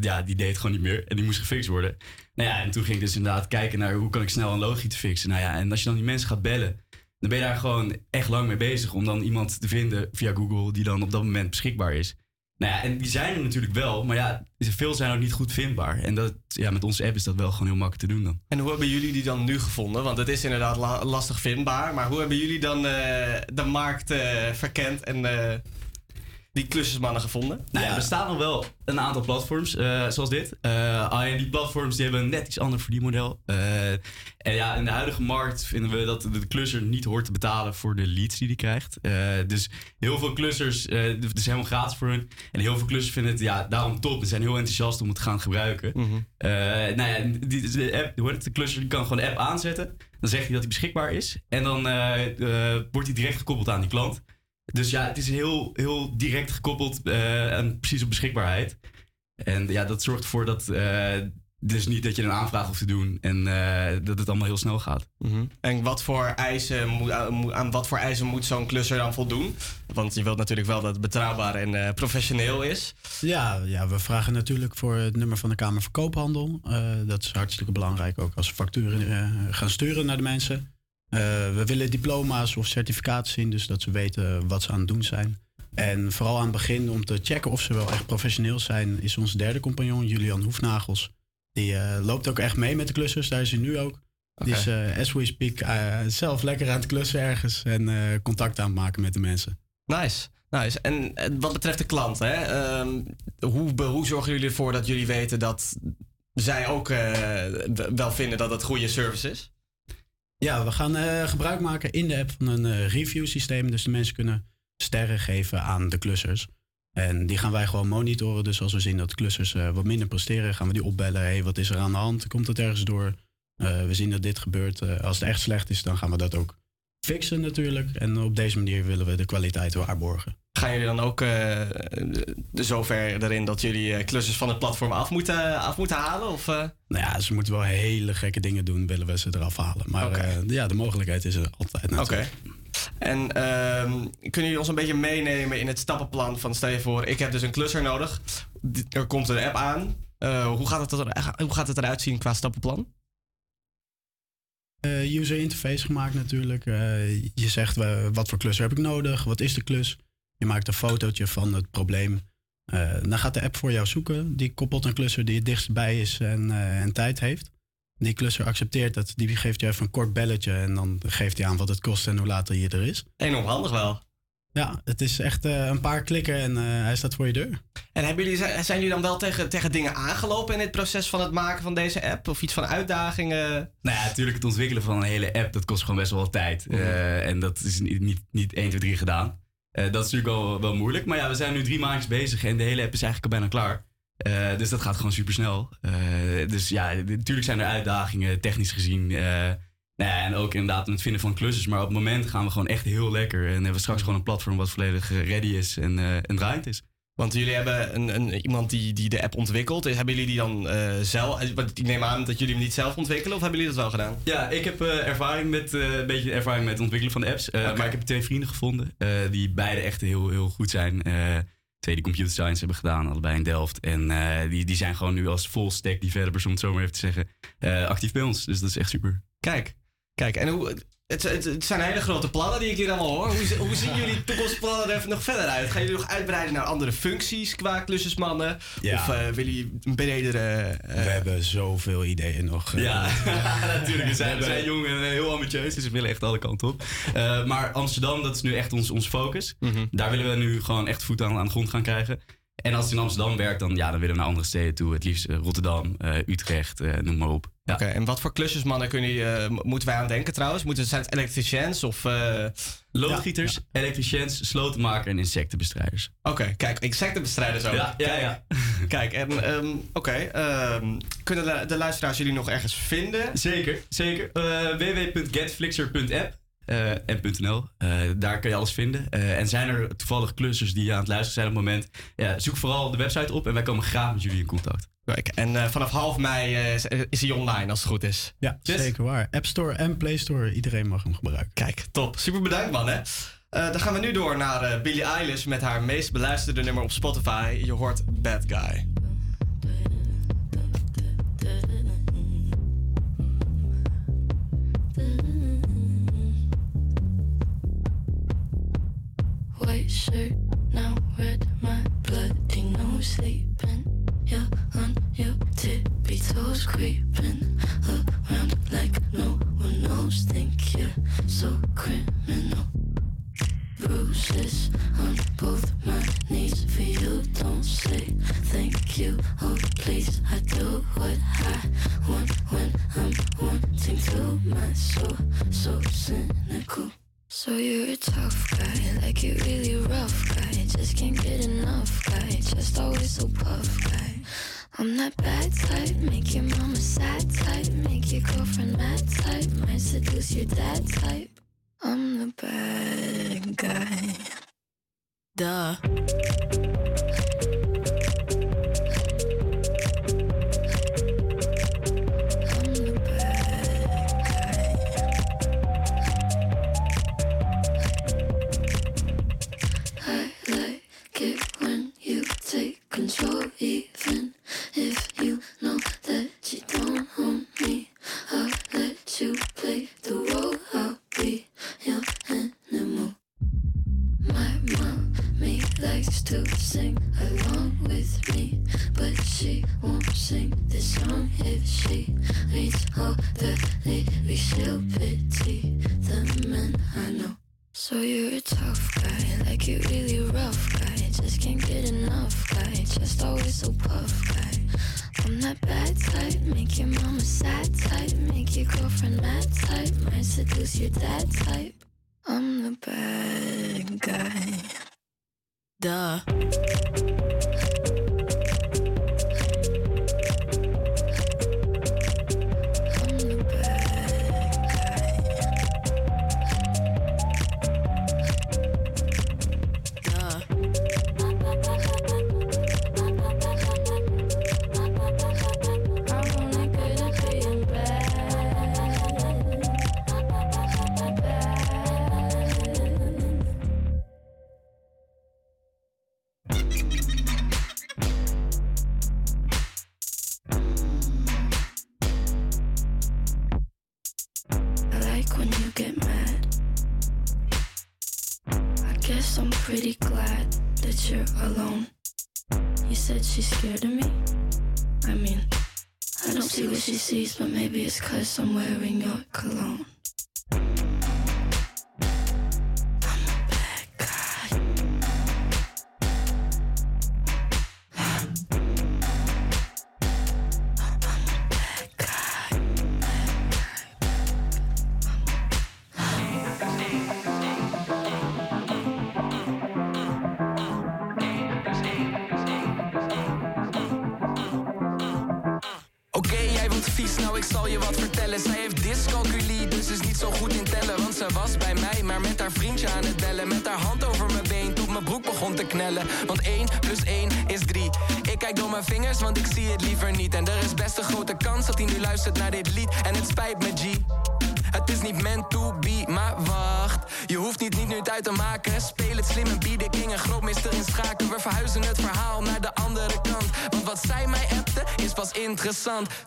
Speaker 16: ja, die deed gewoon niet meer en die moest gefixt worden. Nou ja, en toen ging ik dus inderdaad kijken naar hoe kan ik snel een logiet fixen. Nou ja, en als je dan die mensen gaat bellen, dan ben je daar gewoon echt lang mee bezig om dan iemand te vinden via Google die dan op dat moment beschikbaar is. Nou ja, en die zijn er natuurlijk wel, maar ja, veel zijn ook niet goed vindbaar. En dat, ja, met onze app is dat wel gewoon heel makkelijk te doen dan.
Speaker 8: En hoe hebben jullie die dan nu gevonden? Want het is inderdaad la- lastig vindbaar. Maar hoe hebben jullie dan eh, de markt eh, verkend en eh, die klusjesmannen gevonden?
Speaker 16: Nou ja, er staan nog wel een aantal platforms eh, zoals dit. Eh, alleen die platforms die hebben een net iets ander verdienmodel. Eh en ja, in de huidige markt vinden we dat de klusser niet hoort te betalen voor de leads die hij krijgt. Eh, dus heel veel klussers, eh het is helemaal gratis voor hun. En heel veel klussers vinden het ja, daarom top. Ze zijn heel enthousiast om het te gaan gebruiken. Eh, nou ja, die, de, app, het, de klusser die kan gewoon de app aanzetten. Dan zegt hij dat hij beschikbaar is. En dan wordt hij direct gekoppeld aan die klant. Dus ja, het is heel, heel direct gekoppeld eh, aan precies op beschikbaarheid. En ja, dat zorgt ervoor dat eh, dus niet dat je een aanvraag hoeft te doen en eh, dat het allemaal heel snel gaat.
Speaker 8: Mhm. En wat voor eisen moet, aan- wat voor eisen moet zo'n klusser dan voldoen? Want je wilt natuurlijk wel dat het betrouwbaar en eh, professioneel is.
Speaker 17: Ja, ja, we vragen natuurlijk voor het nummer van de Kamer van Koophandel. Eh, dat is hartstikke belangrijk, ook als we facturen eh, gaan sturen naar de mensen. Eh, we willen diploma's of certificaten zien, dus dat ze weten wat ze aan het doen zijn. En vooral aan het begin, om te checken of ze wel echt professioneel zijn, is onze derde compagnon, Julian Hoefnagels. Die eh, loopt ook echt mee met de klussers, daar is hij nu ook. Is, eh, as we speak, zelf lekker aan het klussen ergens en contact aan het maken met de mensen.
Speaker 8: Nice. Nice. En wat betreft de klant, hè, ehm, hoe, hoe zorgen jullie ervoor dat jullie weten dat zij ook wel vinden dat het goede service is?
Speaker 17: Ja, we gaan eh, gebruik maken in de app van een eh, review systeem. Dus de mensen kunnen sterren geven aan de klussers. En die gaan wij gewoon monitoren. Dus als we zien dat klussers eh, wat minder presteren, gaan we die opbellen. hey, wat is er aan de hand? Komt het ergens door? We zien dat dit gebeurt. Als het echt slecht is, dan gaan we dat ook fixen natuurlijk. En op deze manier willen we de kwaliteit waarborgen.
Speaker 8: Gaan jullie dan ook de- zover erin dat jullie eh, klussers van het platform af moeten, af moeten halen? Of, eh?
Speaker 17: Nou ja, ze moeten wel hele gekke dingen doen, willen we ze eraf halen. Maar ja, de mogelijkheid is er altijd
Speaker 8: Oké.
Speaker 17: natuurlijk.
Speaker 8: En ehm, kunnen jullie ons een beetje meenemen in het stappenplan van stel je voor, ik heb dus een klusser nodig. Er komt een app aan. Hoe, gaat het er, hoe gaat het eruit zien qua stappenplan?
Speaker 17: User interface gemaakt natuurlijk. Je zegt wat voor klus heb ik nodig, wat is de klus. Je maakt een fotootje van het probleem. Eh, dan gaat de app voor jou zoeken. Die koppelt een klusser die het dichtst bij is en, eh, en tijd heeft. Die klusser accepteert dat. Die geeft je even een kort belletje en dan geeft hij aan wat het kost en hoe later je er is.
Speaker 8: Enorm handig wel.
Speaker 17: Ja, het is echt eh, een paar klikken en eh, hij staat voor je deur.
Speaker 8: En hebben jullie, zijn zijn jullie dan wel tegen, tegen dingen aangelopen in het proces van het maken van deze app? Of iets van uitdagingen?
Speaker 16: Nou ja, natuurlijk het ontwikkelen van een hele app, dat kost gewoon best wel wat tijd.
Speaker 8: Mhm.
Speaker 16: Eh, en dat is niet, niet, niet 1, 2, 3 gedaan. Eh, dat is natuurlijk wel, wel moeilijk. Maar ja, we zijn nu drie maandjes bezig en de hele app is eigenlijk al bijna klaar. Eh, dus dat gaat gewoon super snel. dus ja, natuurlijk zijn er uitdagingen, technisch gezien. eh, nou en ook inderdaad het vinden van klussers. Maar op het moment gaan we gewoon echt heel lekker. En hebben we straks gewoon een platform wat volledig eh, ready is en, eh en draaiend is.
Speaker 8: Want jullie hebben een, een, iemand die, die de app ontwikkelt. Hebben jullie die dan eh, zelf... Want Ik neem aan dat jullie hem niet zelf ontwikkelen. Of hebben jullie dat wel gedaan?
Speaker 16: Ja, ik heb eh, ervaring met, eh, een beetje ervaring met het ontwikkelen van de apps. Eh, Maar ik heb twee vrienden gevonden eh, die beide echt heel, heel goed zijn. Eh, twee die computer science hebben gedaan, allebei in Delft. En eh, die, die zijn gewoon nu als full stack developers, om het zo maar even te zeggen, eh, actief bij ons. Dus dat is echt super.
Speaker 8: Kijk, kijk. En hoe... Het, het, het zijn hele grote plannen die ik hier allemaal hoor. Hoe, hoe zien jullie toekomstplannen er nog verder uit? Gaan jullie nog uitbreiden naar andere functies qua klusjesmannen?
Speaker 17: Ja.
Speaker 8: Of eh, willen jullie een bredere... eh,
Speaker 17: We hebben zoveel ideeën nog. eh.
Speaker 16: Ja, natuurlijk. We zijn, we zijn jong en heel ambitieus, dus we willen echt alle kanten op. Eh, maar Amsterdam, dat is nu echt ons, ons focus. Daar willen we nu gewoon echt voet aan, aan de grond gaan krijgen. En als het in Amsterdam werkt, dan, ja, dan willen we naar andere steden toe. Het liefst Rotterdam, eh, Utrecht, eh, noem maar op. Ja.
Speaker 8: Oké, en wat voor klusjesmannen kunnen jullie, eh, moeten wij aan denken trouwens? Moeten, zijn het elektriciëns of... eh,
Speaker 16: Loodgieters, elektriciëns, slotenmaker en insectenbestrijders.
Speaker 8: Oké, kijk, insectenbestrijders ook.
Speaker 16: Ja, ja,
Speaker 8: Kijk.
Speaker 16: ja.
Speaker 8: Kijk, en ehm, oké, ehm, kunnen de, de luisteraars jullie nog ergens vinden?
Speaker 16: Zeker, zeker. Eh www.getflixer.app eh, en .nl. Eh, daar kan je alles vinden. Eh, en zijn er toevallig klussers die aan het luisteren zijn op het moment, ja, zoek vooral de website op en wij komen graag met jullie in contact.
Speaker 8: Kijk, en eh, vanaf half mei eh, is, hij online als het goed is.
Speaker 17: Ja, zeker waar. App Store en Play Store, iedereen mag hem gebruiken.
Speaker 8: Kijk, top. Super bedankt man hè. Eh, dan gaan we nu door naar eh, Billie Eilish met haar meest beluisterde nummer op Spotify. Je hoort Bad Guy.
Speaker 18: White shirt, now red, my bloody nose sleeping. You're on your tippy toes, creeping around like no one knows. Think you're so criminal. Bruises on both my knees for you. Don't say thank you. Oh, please, I do what I want when I'm wanting to. My soul, so cynical. So you're a tough guy, like you're really rough guy. Just can't get enough guy, just always so puff guy. I'm that bad type, make your mama sad type, make your girlfriend mad type, might seduce your dad type. I'm the bad guy. Duh.
Speaker 19: Along with me, but she won't sing this song if she reads all the lyrics. She'll pity the men I know. So you're a tough guy, like you really rough guy. Just can't get enough guy, just always so puff guy. I'm that bad type, make your mama sad type, make your girlfriend mad type, might seduce your dad type. I'm the bad guy.
Speaker 18: Duh.
Speaker 19: Sees, but maybe it's cause I'm wearing your cologne.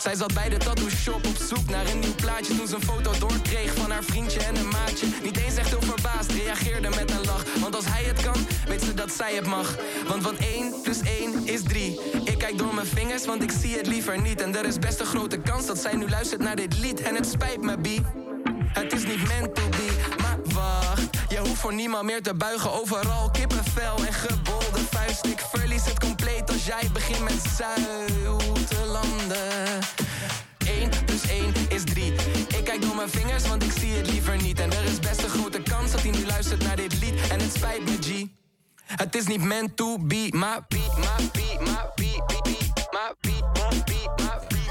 Speaker 20: Zij zat bij de tattoo shop op zoek naar een nieuw plaatje. Toen ze een foto doorkreeg van haar vriendje en een maatje. Niet eens echt heel verbaasd, reageerde met een lach. Want als hij het kan, weet ze dat zij het mag. Want wat 1 plus 1 is 3. Ik kijk door mijn vingers, want ik zie het liever niet. En er is best een grote kans dat zij nu luistert naar dit lied. En het spijt me, B. Het is niet meant to maar wacht. Je hoeft voor niemand meer te buigen. Overal kippenvel en gebolde vuist. Ik verlies het compleet als jij begint met zoute mijn vingers, want ik zie het liever niet. En er is best een grote kans dat hij nu luistert naar dit lied. En het spijt me, G. Het is niet meant to be, maar be, maar be, maar be, be, be, maar be, maar be, maar be.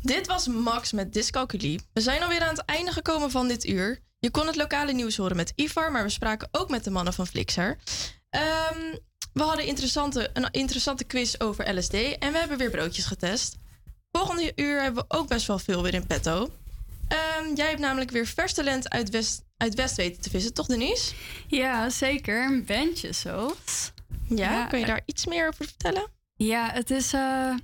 Speaker 5: Dit was Max met Dyscalculie. We zijn alweer aan het einde gekomen van dit uur. Je kon het lokale nieuws horen met Ivar, maar we spraken ook met de mannen van Flixer. Ehm, we hadden interessante, een interessante quiz over LSD en we hebben weer broodjes getest. Volgende uur hebben we ook best wel veel weer in petto. Ehm, jij hebt namelijk weer vers talent uit West, uit West weten te vissen, toch Denise?
Speaker 21: Ja, zeker. Een bandje zo.
Speaker 5: Ja, kun je daar iets meer over vertellen?
Speaker 21: Ja, het is eh,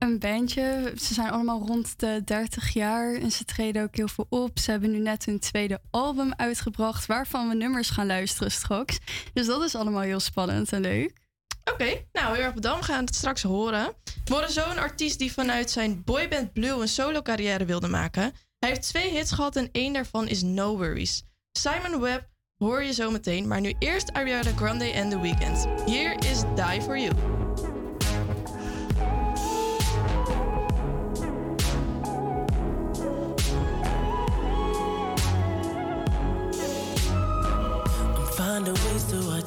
Speaker 21: een bandje. Ze zijn allemaal rond de 30 jaar en ze treden ook heel veel op. Ze hebben nu net hun tweede album uitgebracht, waarvan we nummers gaan luisteren straks. Dus dat is allemaal heel spannend en leuk.
Speaker 5: Oké, nou heel erg bedankt. We gaan het straks horen. We horen een artiest die vanuit zijn boyband Blue een solo carrière wilde maken. Hij heeft twee hits gehad en één daarvan is No Worries. Simon Webb hoor je zo meteen, maar nu eerst Ariana Grande en The Weeknd. Hier is Die For You.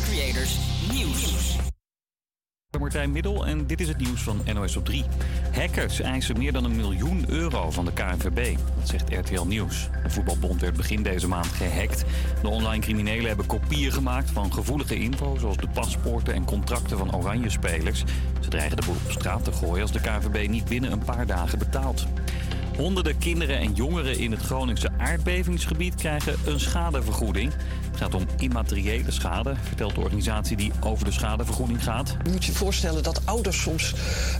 Speaker 1: Creators Nieuws.
Speaker 2: Martijn Middel en dit is het nieuws van NOS op 3. Hackers eisen meer dan een miljoen euro van de KNVB. Dat zegt RTL Nieuws. De voetbalbond werd begin deze maand gehackt. De online criminelen hebben kopieën gemaakt van gevoelige info... zoals de paspoorten en contracten van oranje spelers. Ze dreigen de boel op straat te gooien als de KNVB niet binnen een paar dagen betaalt. Honderden kinderen en jongeren in het Groningse aardbevingsgebied krijgen een schadevergoeding. Het gaat om immateriële schade, vertelt de organisatie die over de schadevergoeding gaat.
Speaker 3: Je moet je voorstellen dat ouders soms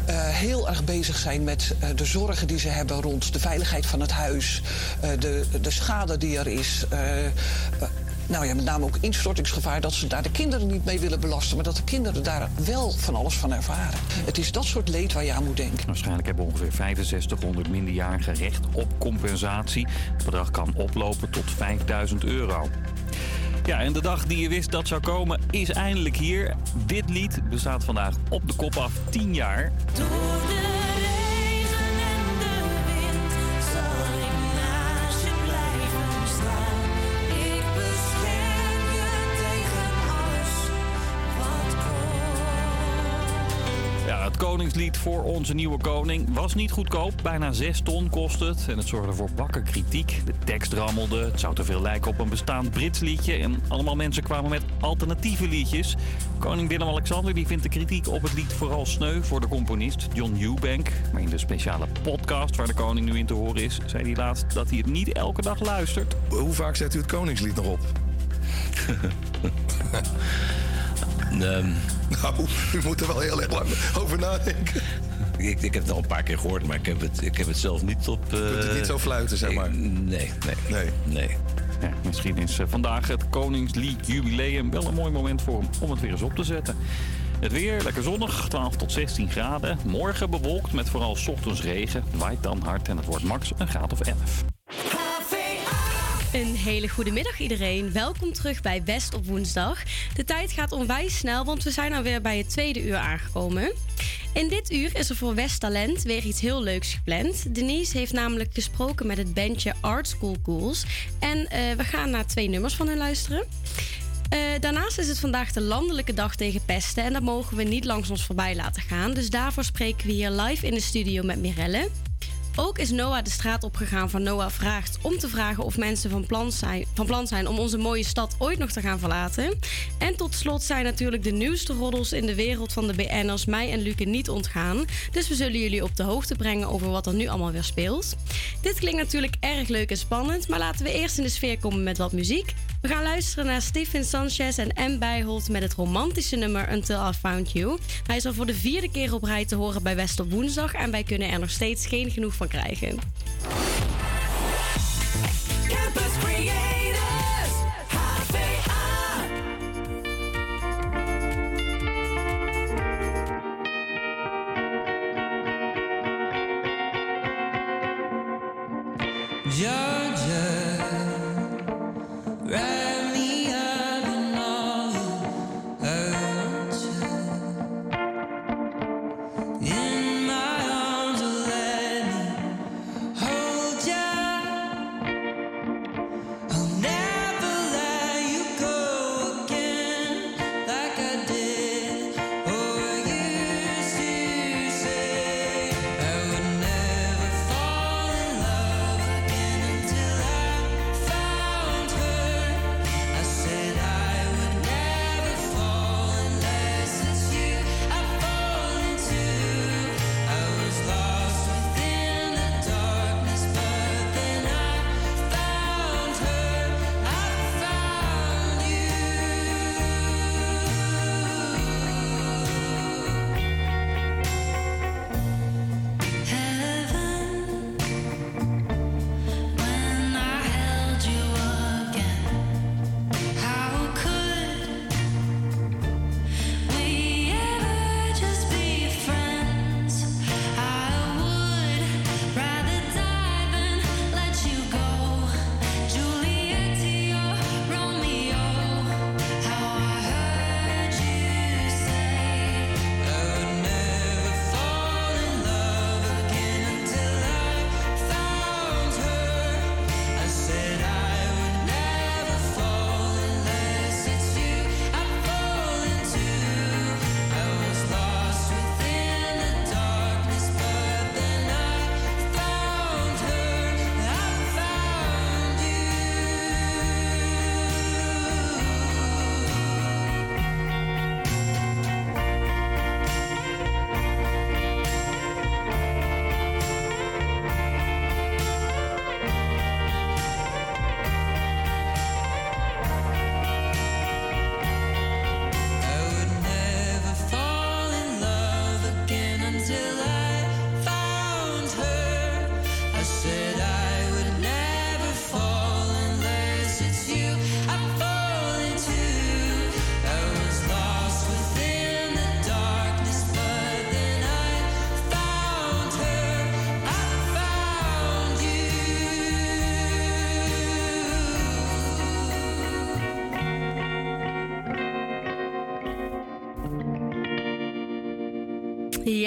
Speaker 3: eh, heel erg bezig zijn met eh, de zorgen die ze hebben rond de veiligheid van het huis, eh, de, de schade die er is. Nou ja, met name ook instortingsgevaar, dat ze daar de kinderen niet mee willen belasten, maar dat de kinderen daar wel van alles van ervaren. Het is dat soort leed waar je aan moet denken.
Speaker 2: Waarschijnlijk hebben ongeveer 6500 minderjarigen recht op compensatie. Het bedrag kan oplopen tot 5000 euro. Ja, en de dag die je wist dat zou komen is eindelijk hier. Dit lied bestaat vandaag op de kop af 10 jaar. Koningslied voor onze nieuwe koning was niet goedkoop. Bijna 6 ton kost het en het zorgde voor bakken kritiek. De tekst rammelde, het zou te veel lijken op een bestaand Brits liedje... en allemaal mensen kwamen met alternatieve liedjes. Koning Willem-Alexander vindt de kritiek op het lied vooral sneu voor de componist John Eubank. Maar in de speciale podcast waar de koning nu in te horen is... zei hij laatst dat hij het niet elke dag luistert.
Speaker 22: Hoe vaak zet u het Koningslied nog op? nou, u moet er wel heel erg lang over nadenken.
Speaker 23: Ik, ik heb het al een paar keer gehoord, maar ik heb het, ik heb het zelf niet op...
Speaker 22: Kunt u het niet zo fluiten, zeg maar?
Speaker 23: Nee, nee,
Speaker 22: nee.
Speaker 23: nee.
Speaker 2: Ja, misschien is eh, vandaag het Koningslied Jubileum wel een mooi moment voor hem om het weer eens op te zetten. Het weer lekker zonnig, 12 tot 16 graden. Morgen bewolkt met vooral 's ochtends regen. Waait dan hard en het wordt max een graad of 11.
Speaker 6: Een hele goede middag iedereen. Welkom terug bij West op woensdag. De tijd gaat onwijs snel, want we zijn alweer bij het tweede uur aangekomen. In dit uur is er voor West Talent weer iets heel leuks gepland. Denise heeft namelijk gesproken met het bandje Art School Ghouls. En eh, we gaan naar twee nummers van hen luisteren. Eh, daarnaast is het vandaag de landelijke dag tegen pesten en dat mogen we niet langs ons voorbij laten gaan. Dus daarvoor spreken we hier live in de studio met Mirelle. Ook is Noah de straat opgegaan van Noah Vraagt om te vragen of mensen van plan, zijn, van plan zijn om onze mooie stad ooit nog te gaan verlaten. En tot slot zijn natuurlijk de nieuwste roddels in de wereld van de BN'ers mij en Luke niet ontgaan. Dus we zullen jullie op de hoogte brengen over wat er nu allemaal weer speelt. Dit klinkt natuurlijk erg leuk en spannend, maar laten we eerst in de sfeer komen met wat muziek. We gaan luisteren naar Steven Sanchez en M. Bijholt met het romantische nummer Until I Found You. Hij is al voor de vierde keer op rij te horen bij West op woensdag en wij kunnen er nog steeds geen genoeg van krijgen.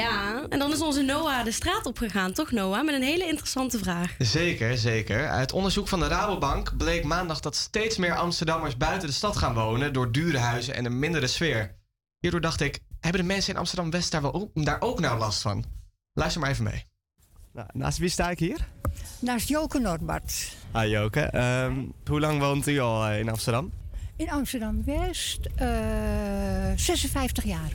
Speaker 6: Ja, en dan is onze Noah de straat opgegaan, toch Noah? Met een hele interessante vraag.
Speaker 8: Zeker, zeker. Uit onderzoek van de Rabobank bleek maandag dat steeds meer Amsterdammers buiten de stad gaan wonen door dure huizen en een mindere sfeer. Hierdoor dacht ik, hebben de mensen in Amsterdam West daar, wel ook, daar ook nou last van? Luister maar even mee. Nou, naast wie sta ik hier?
Speaker 24: Naast Joke Noordbart.
Speaker 8: Hi Joke. Ehm, hoe lang woont u al eh, in Amsterdam?
Speaker 24: In Amsterdam West, eh 56 jaar.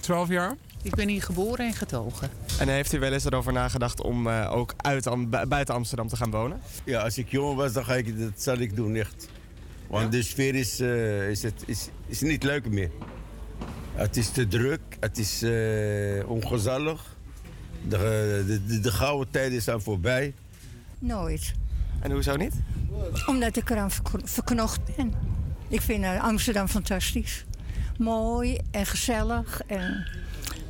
Speaker 25: 12 Ehm, jaar.
Speaker 26: Ik ben hier geboren en getogen.
Speaker 8: En heeft u wel eens erover nagedacht om eh, ook uit, Am- buiten Amsterdam te gaan wonen?
Speaker 23: Ja, als ik jong was, dan ga ik, dat zal ik doen, echt. Want de sfeer is, eh, is, het, is, is niet leuk meer. Het is te druk, het is eh, ongezellig. De, de, de, de gouden tijden zijn voorbij.
Speaker 24: Nooit.
Speaker 8: En hoezo niet?
Speaker 24: Omdat ik eraan verk- verknocht ben. Ik vind Amsterdam fantastisch. Mooi en gezellig. En...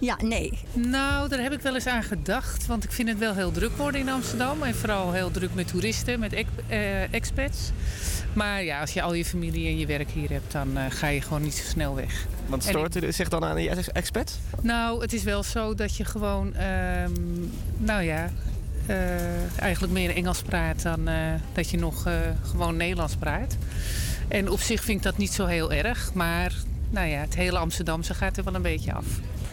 Speaker 24: Ja, nee.
Speaker 26: Nou, daar heb ik wel eens aan gedacht. Want ik vind het wel heel druk worden in Amsterdam. En vooral heel druk met toeristen, met ex- eh, expats. Maar ja, als je al je familie en je werk hier hebt, dan eh, ga je gewoon niet zo snel weg.
Speaker 8: Want stoort u zich dan aan die ex- expats?
Speaker 26: Nou, het is wel zo dat je gewoon, ehm, nou ja, eh, eigenlijk meer Engels praat dan eh, dat je nog eh, gewoon Nederlands praat. En op zich vind ik dat niet zo heel erg, maar nou ja, het hele Amsterdamse gaat er wel een beetje af.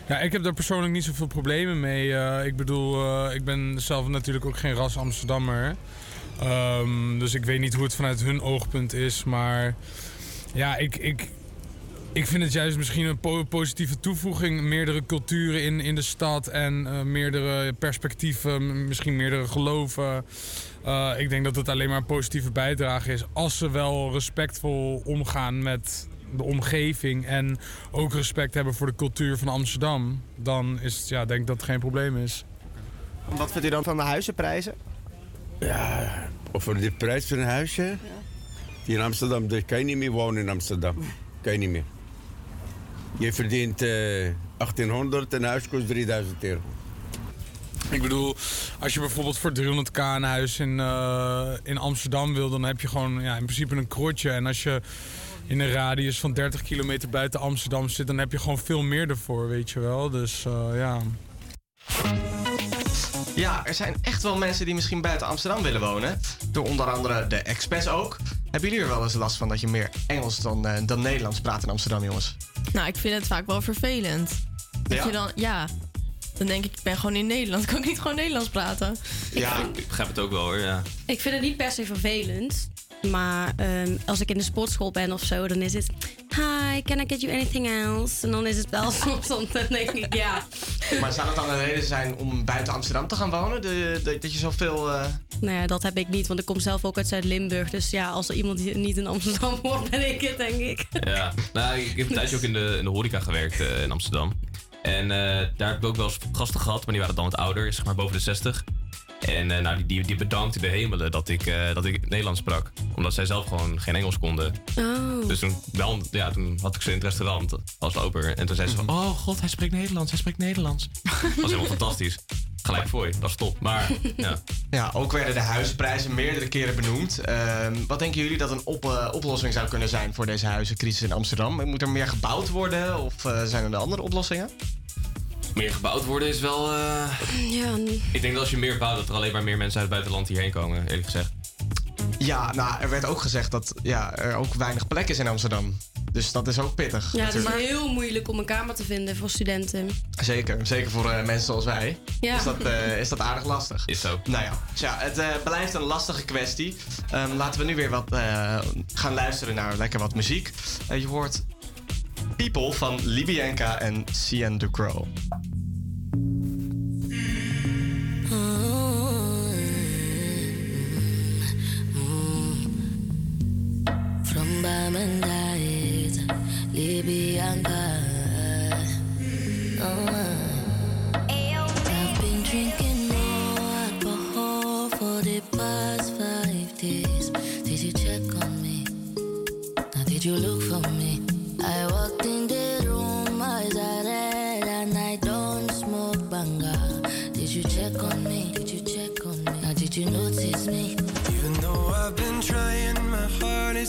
Speaker 25: Ja, ik heb daar persoonlijk niet zoveel problemen mee. Eh, ik bedoel, eh, ik ben zelf natuurlijk ook geen ras Amsterdammer. Ehm, dus ik weet niet hoe het vanuit hun oogpunt is. Maar ja, ik, ik, ik vind het juist misschien een po- positieve toevoeging. Meerdere culturen in, in de stad en eh, meerdere perspectieven, misschien meerdere geloven. Ik denk dat het alleen maar een positieve bijdrage is. Als ze wel respectvol omgaan met de omgeving en ook respect hebben voor de cultuur van Amsterdam, dan is het, ja, denk ik dat het geen probleem is.
Speaker 8: Wat vindt u dan van de huizenprijzen?
Speaker 23: Ja, over de prijs van een huisje. Hier in Amsterdam, daar kan je niet meer wonen in Amsterdam. Kan je niet meer. Je verdient eh 1800 en een huis kost 3000 euro.
Speaker 25: Ik bedoel, als je bijvoorbeeld voor 300k een huis in, eh, in Amsterdam wil, dan heb je gewoon ja, in principe een krotje. En als je in een radius van 30 kilometer buiten Amsterdam zit, dan heb je gewoon veel meer ervoor, weet je wel. Dus eh, ja.
Speaker 8: Ja, er zijn echt wel mensen die misschien buiten Amsterdam willen wonen. Door onder andere de expats ook. Hebben jullie er wel eens last van dat je meer Engels dan, eh, dan Nederlands praat in Amsterdam, jongens?
Speaker 5: Nou, ik vind het vaak wel vervelend. Dat
Speaker 8: Ja?
Speaker 5: je dan, ja, dan denk ik, ik ben gewoon in Nederland. Kan ik niet gewoon Nederlands praten?
Speaker 7: Ja, ik begrijp het ook wel hoor, ja.
Speaker 6: Ik vind het niet per se vervelend. Maar ehm, als ik in de sportschool ben of zo, dan is het... Hi, can I get you anything else? En dan is het wel soms, dan denk ik, ja.
Speaker 8: Maar zou het dan een reden zijn om buiten Amsterdam te gaan wonen? De, de- dat je zoveel... eh,
Speaker 6: Nou ja, dat heb ik niet, want ik kom zelf ook uit Zuid-Limburg. Dus ja, als er iemand niet in Amsterdam wordt, ben ik het, denk ik.
Speaker 7: Ja, nou, ik heb een tijdje ook in de, in de horeca gewerkt eh, in Amsterdam. En eh, daar heb ik ook wel eens gasten gehad, maar die waren dan wat ouder, zeg maar boven de 60. En eh, nou, die, die, die bedankten de hemelen dat ik, eh, dat ik Nederlands sprak. Omdat zij zelf gewoon geen Engels konden.
Speaker 6: Oh.
Speaker 7: Dus toen, wel, ja, toen had ik ze in het restaurant als loper. En toen zei ze van, oh god, hij spreekt Nederlands, hij spreekt Nederlands. Dat was helemaal fantastisch. Gelijk voor je, dat is top. Maar ja,
Speaker 8: Ja, ook werden de huizenprijzen meerdere keren benoemd. Ehm, wat denken jullie dat een op, eh, oplossing zou kunnen zijn voor deze huizencrisis in Amsterdam? Moet er meer gebouwd worden of eh, zijn er andere oplossingen?
Speaker 7: Meer gebouwd worden is wel... eh,
Speaker 6: Ja,
Speaker 7: Ik denk dat als je meer bouwt, dat er alleen maar meer mensen uit het buitenland hierheen komen, eerlijk gezegd.
Speaker 8: Ja, nou, er werd ook gezegd dat ja, er ook weinig plek is in Amsterdam. Dus dat is ook pittig.
Speaker 6: Ja, het is heel moeilijk om een kamer te vinden voor studenten.
Speaker 8: Zeker, zeker voor eh, mensen zoals wij.
Speaker 6: Ja.
Speaker 8: Is, dat, eh, is dat aardig lastig.
Speaker 7: Is zo.
Speaker 8: Nou ja, tja, het eh, blijft een lastige kwestie. Ehm, laten we nu weer wat eh, gaan luisteren naar lekker wat muziek. Je hoort People van Libianca en Cian Ducro.
Speaker 19: From Bamandait, Libyanka. Oh,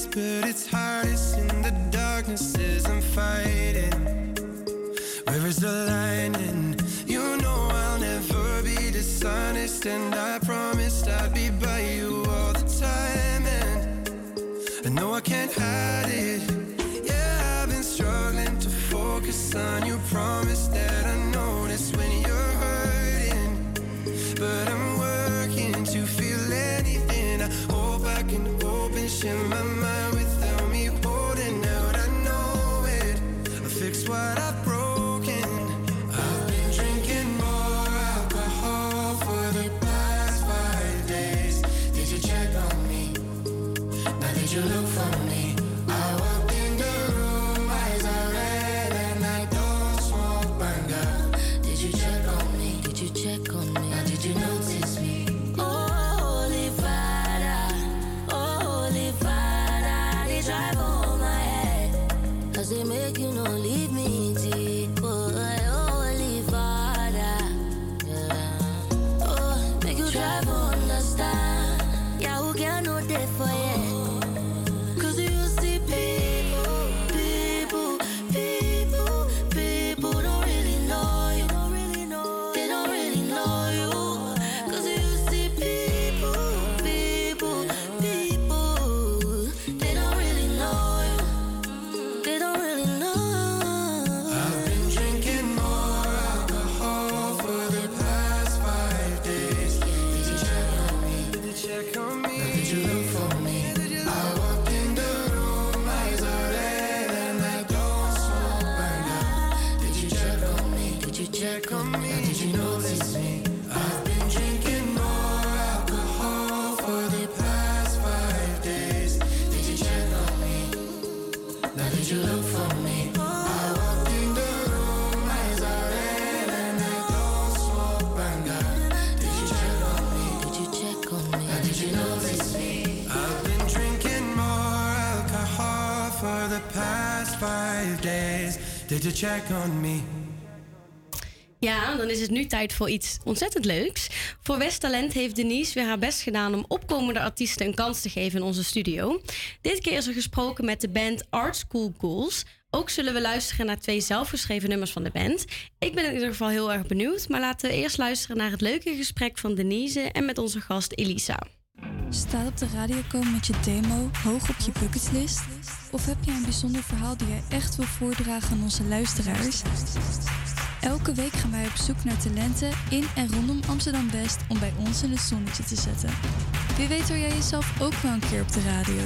Speaker 9: but it's hardest in the darknesses I'm fighting. Where is the lining?
Speaker 19: You know I'll never be dishonest, and I promised I'd be by you all the time. And I know I can't hide it. Yeah, I've been struggling to focus on you. Promise that You check on me?
Speaker 6: Ja, dan is het nu tijd voor iets ontzettend leuks. Voor Westtalent heeft Denise weer haar best gedaan om opkomende artiesten een kans te geven in onze studio. Dit keer is er gesproken met de band Art School Ghouls. Ook zullen we luisteren naar twee zelfgeschreven nummers van de band. Ik ben in ieder geval heel erg benieuwd, maar laten we eerst luisteren naar het leuke gesprek van Denise en met onze gast Elisa.
Speaker 27: Staat op de radio komen met je demo hoog op je bucketlist? Of heb je een bijzonder verhaal die je echt wil voordragen aan onze luisteraars? Elke week gaan wij op zoek naar talenten in en rondom Amsterdam West om bij ons in het zonnetje te zetten. Wie weet hoor jij jezelf ook wel een keer op de radio.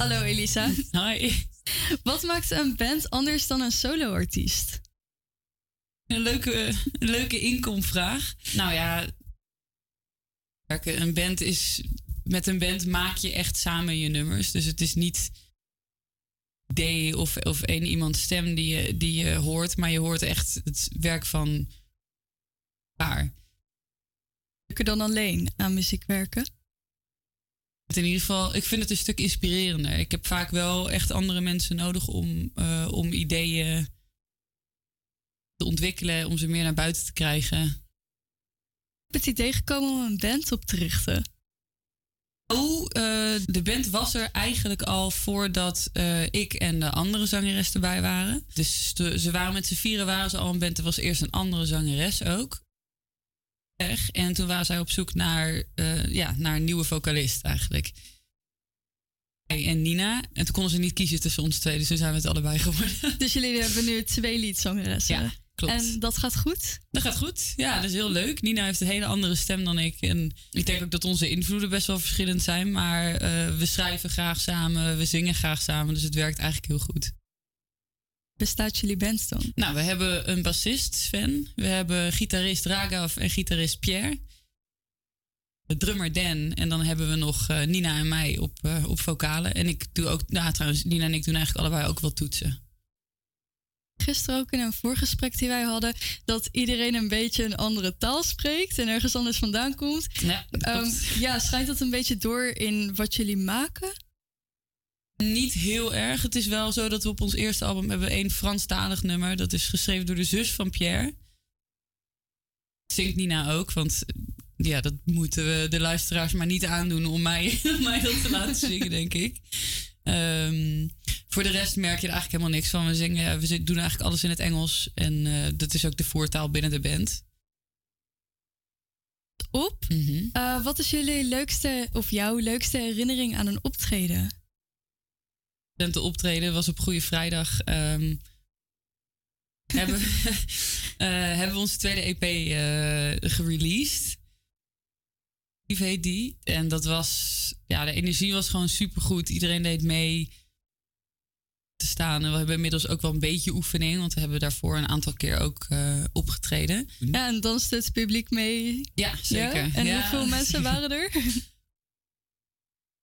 Speaker 28: Hallo Elisa. Hi. Wat maakt een band anders dan een soloartiest?
Speaker 29: Een leuke, een leuke inkomvraag. Nou ja, een band is. Met een band maak je echt samen je nummers. Dus het is niet D of, of één iemand stem die je, die je hoort, maar je hoort echt het werk van elkaar.
Speaker 28: Leuker dan alleen aan muziek werken?
Speaker 29: In ieder geval, ik vind het een stuk inspirerender. Ik heb vaak wel echt andere mensen nodig om, eh, om ideeën te ontwikkelen, om ze meer naar buiten te krijgen.
Speaker 28: Heb het idee gekomen om een band op te richten?
Speaker 29: Oh, de band was er eigenlijk al voordat eh, ik en de andere zangeres erbij waren. Dus de- ze waren met z'n vieren waren ze al een band. Er was eerst een andere zangeres ook. En toen waren zij op zoek naar, eh, ja, naar een nieuwe vocalist eigenlijk. Hey, en Nina. En toen konden ze niet kiezen tussen ons twee. Dus toen zijn we het allebei geworden.
Speaker 28: Dus jullie hebben nu twee liedzangeressen.
Speaker 29: Ja, klopt.
Speaker 28: En dat gaat goed?
Speaker 29: Dat gaat goed. Ja, dat is heel leuk. Nina heeft een hele andere stem dan ik. En ik denk ook dat onze invloeden best wel verschillend zijn. Maar eh, we schrijven graag samen, we zingen graag samen. Dus het werkt eigenlijk heel goed.
Speaker 28: Bestaat jullie band dan?
Speaker 29: Nou, we hebben een bassist, Sven. We hebben gitarist Ragav en gitarist Pierre. De drummer Dan. En dan hebben we nog eh, Nina en mij op, eh, op vocalen. En ik doe ook, nou trouwens, Nina en ik doen eigenlijk allebei ook wel toetsen.
Speaker 28: Gisteren ook in een voorgesprek die wij hadden, dat iedereen een beetje een andere taal spreekt en ergens anders vandaan komt.
Speaker 29: Ja,
Speaker 28: Ehm, ja schijnt dat een beetje door in wat jullie maken?
Speaker 29: Niet heel erg. Het is wel zo dat we op ons eerste album hebben één Franstalig nummer. Dat is geschreven door de zus van Pierre. Zingt Nina ook, want ja, dat moeten we de luisteraars maar niet aandoen om mij, om mij dat te laten zingen, denk ik. Ehm, voor de rest merk je er eigenlijk helemaal niks van. We, zingen, we doen eigenlijk alles in het Engels. En eh, dat is ook de voertaal binnen de band.
Speaker 28: Op.
Speaker 29: Mhm.
Speaker 28: Eh, wat is jullie leukste of jouw leukste herinnering aan een optreden?
Speaker 29: Te optreden was op Goede Vrijdag. ehm, hebben, we- eh, hebben we onze tweede EP eh gereleased. Heet die. En dat was, ja, de energie was gewoon supergoed. Iedereen deed mee te staan. En we hebben inmiddels ook wel een beetje oefening, want we hebben daarvoor een aantal keer ook eh, opgetreden.
Speaker 28: Ja, en danste het publiek mee.
Speaker 29: Ja, zeker.
Speaker 28: En
Speaker 29: Ja,
Speaker 28: hoeveel mensen waren er?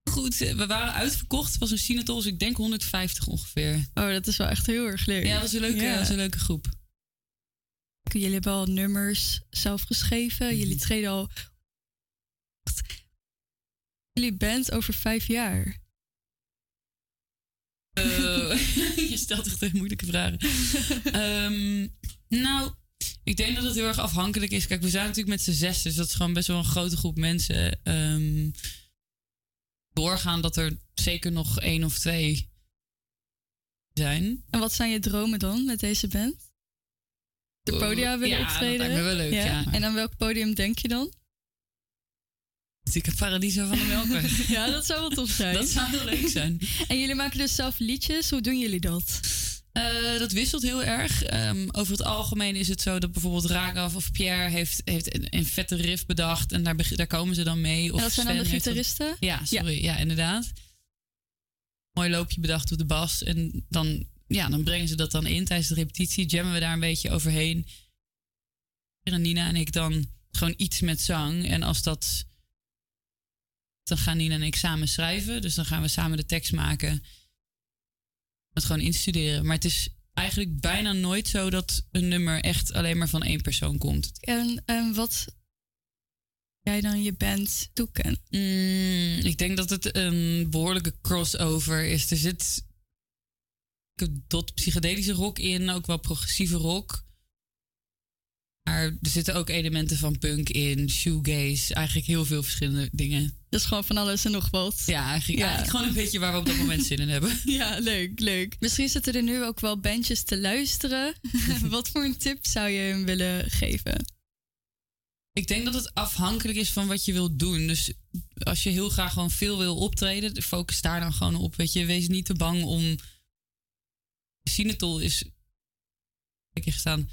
Speaker 29: Goed, eh, we waren uitverkocht. Het was een Sinatol, dus ik denk 150 ongeveer.
Speaker 28: Oh, dat is wel echt heel erg leuk.
Speaker 29: Ja, dat was een leuke,
Speaker 28: Ja.
Speaker 29: dat was een leuke groep.
Speaker 28: Jullie hebben al nummers zelf geschreven.
Speaker 29: Mhm.
Speaker 28: Jullie treden al. Jullie band over vijf jaar.
Speaker 29: Eh, je stelt echt hele moeilijke vragen. Ehm, nou, ik denk dat het heel erg afhankelijk is. Kijk, we zijn natuurlijk met z'n zes, dus dat is gewoon best wel een grote groep mensen. Ehm, doorgaan dat er zeker nog één of twee zijn.
Speaker 28: En wat zijn je dromen dan met deze band? De podia willen
Speaker 29: ja, dat
Speaker 28: optreden?
Speaker 29: lijkt me wel leuk, ja.
Speaker 28: En aan welk podium denk je dan?
Speaker 29: Ik heb Paradiso van de Melkweg.
Speaker 28: ja, dat zou wel tof zijn.
Speaker 29: Dat zou heel leuk zijn.
Speaker 28: En jullie maken dus zelf liedjes. Hoe doen jullie dat?
Speaker 29: Eh, dat wisselt heel erg. Ehm, over het algemeen is het zo dat bijvoorbeeld Raghav of Pierre heeft, heeft een, een vette riff bedacht. En daar, daar komen ze dan mee. Of
Speaker 28: en dat zijn dan de gitaristen?
Speaker 29: Ja, sorry. Ja. inderdaad. Mooi loopje bedacht op de bas. En dan, ja, dan brengen ze dat dan in tijdens de repetitie. Jammen we daar een beetje overheen. En Nina en ik dan gewoon iets met zang. En als dat... Dan gaan Nina en ik samen schrijven. Dus dan gaan we samen de tekst maken. Het gewoon instuderen. Maar het is eigenlijk bijna nooit zo dat een nummer echt alleen maar van één persoon komt.
Speaker 28: En, en wat jij dan je band toekent?
Speaker 29: Mm, ik denk dat het een behoorlijke crossover is. Er zit dot psychedelische rock in, ook wel progressieve rock. Maar er zitten ook elementen van punk in, shoegaze, eigenlijk heel veel verschillende dingen.
Speaker 28: Dus gewoon van alles en nog wat.
Speaker 29: Ja, eigenlijk, eigenlijk gewoon een beetje waar we op dat moment zin in hebben.
Speaker 28: Ja, leuk, leuk. Misschien zitten er nu ook wel bandjes te luisteren. Wat voor een tip zou je hem willen geven?
Speaker 29: Ik denk dat het afhankelijk is van wat je wilt doen. Dus als je heel graag gewoon veel wil optreden, focus daar dan gewoon op. Weet je, wees niet te bang om. Sinatol is. Ik heb gestaan.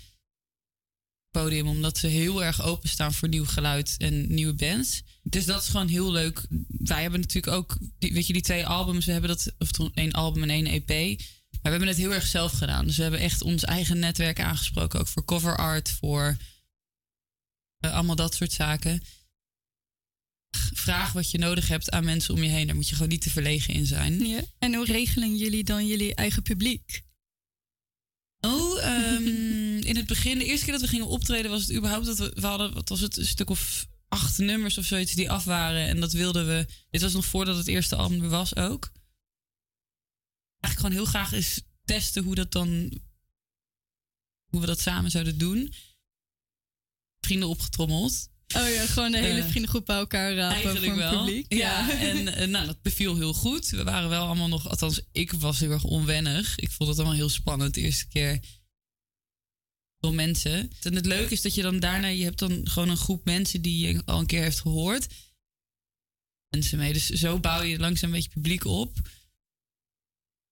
Speaker 29: Podium, omdat ze heel erg openstaan voor nieuw geluid en nieuwe bands. Dus dat is gewoon heel leuk. Wij hebben natuurlijk ook, die, weet je, die twee albums. We hebben dat, of toch één album en één EP. Maar we hebben het heel erg zelf gedaan. Dus we hebben echt ons eigen netwerk aangesproken. Ook voor cover art, voor eh, allemaal dat soort zaken. Vraag wat je nodig hebt aan mensen om je heen. Daar moet je gewoon niet te verlegen in zijn.
Speaker 28: Ja. En hoe regelen jullie dan jullie eigen publiek?
Speaker 29: Oh, ehm, in het begin, de eerste keer dat we gingen optreden, was het überhaupt dat we, we hadden, wat was het, een stuk of acht nummers of zoiets die af waren. En dat wilden we. Dit was nog voordat het eerste album er was ook. Eigenlijk gewoon heel graag eens testen hoe dat dan. Hoe we dat samen zouden doen. Vrienden opgetrommeld.
Speaker 28: Oh ja, gewoon de hele
Speaker 29: Eh,
Speaker 28: vriendengroep bij elkaar rapen
Speaker 29: Eigenlijk
Speaker 28: voor
Speaker 29: wel.
Speaker 28: publiek.
Speaker 29: Ja, en eh, nou, dat beviel heel goed. We waren wel allemaal nog, althans, ik was heel erg onwennig. Ik vond het allemaal heel spannend de eerste keer. Veel mensen. En het leuke is dat je dan daarna, je hebt dan gewoon een groep mensen die je al een keer heeft gehoord. Mensen mee. Dus zo bouw je langzaam een beetje publiek op.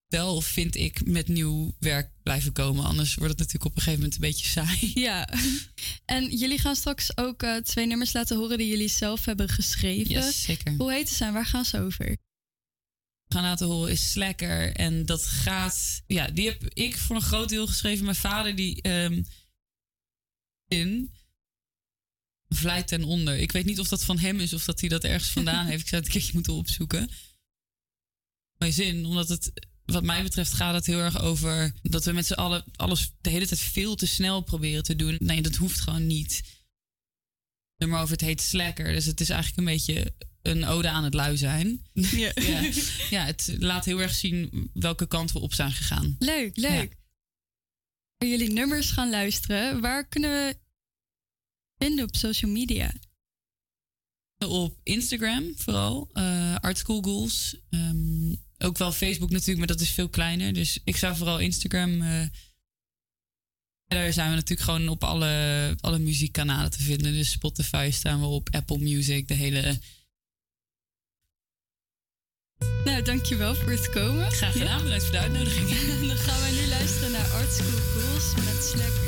Speaker 29: Wel vind ik met nieuw werk blijven komen. Anders wordt het natuurlijk op een gegeven moment een beetje saai.
Speaker 28: Ja, en jullie gaan straks ook eh, twee nummers laten horen die jullie zelf hebben geschreven.
Speaker 29: Yes, zeker.
Speaker 28: Hoe heet ze en waar gaan ze over?
Speaker 29: gaan laten horen is Slacker. En dat gaat... Ja, die heb ik voor een groot deel geschreven. Mijn vader die... ehm in vlijt ten onder. Ik weet niet of dat van hem is of dat hij dat ergens vandaan heeft. Ik zou het een keertje moeten opzoeken. Mijn zin, omdat het... Wat mij betreft gaat het heel erg over dat we met z'n allen alles de hele tijd veel te snel proberen te doen. Nee, dat hoeft gewoon niet. Nummer over het heet Slacker. Dus het is eigenlijk een beetje een ode aan het lui zijn.
Speaker 28: Ja.
Speaker 29: ja. ja, het laat heel erg zien welke kant we op zijn gegaan.
Speaker 28: Leuk, leuk. Als jullie nummers gaan luisteren, waar kunnen we vinden op social media?
Speaker 29: op Instagram vooral. eh Art School Goals. Ehm, ook wel Facebook natuurlijk, maar dat is veel kleiner. Dus ik zou vooral Instagram. eh Verder zijn we natuurlijk gewoon op alle, alle muziekkanalen te vinden. Dus Spotify staan we op, Apple Music, de hele...
Speaker 13: Nou, dankjewel voor het komen.
Speaker 29: Graag gedaan, bedankt voor de uitnodiging.
Speaker 13: Dan gaan wij nu luisteren naar Art School Girls met.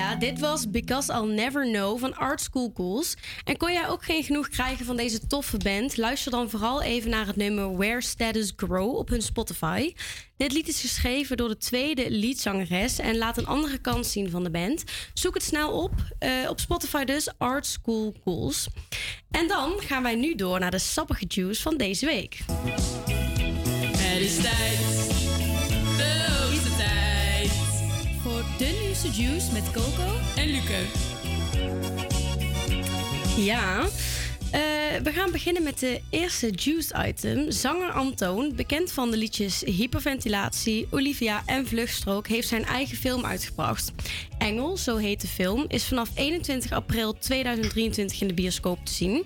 Speaker 6: Ja, dit was Because I'll Never Know van Art School Ghouls. En kon jij ook geen genoeg krijgen van deze toffe band? Luister dan vooral even naar het nummer Where Status Grow op hun Spotify. Dit lied is geschreven door de tweede liedzangeres en laat een andere kant zien van de band. Zoek het snel op. eh, op Spotify dus, Art School Ghouls. En dan gaan wij nu door naar de sappige juice van deze week.
Speaker 30: Het is tijd.
Speaker 6: Juice met Coco
Speaker 30: en Luke.
Speaker 6: Ja, eh, we gaan beginnen met de eerste juice item. Zanger Antoon, bekend van de liedjes Hyperventilatie, Olivia en Vluchtstrook, heeft zijn eigen film uitgebracht. Engel, zo heet de film, is vanaf 21 april 2023 in de bioscoop te zien.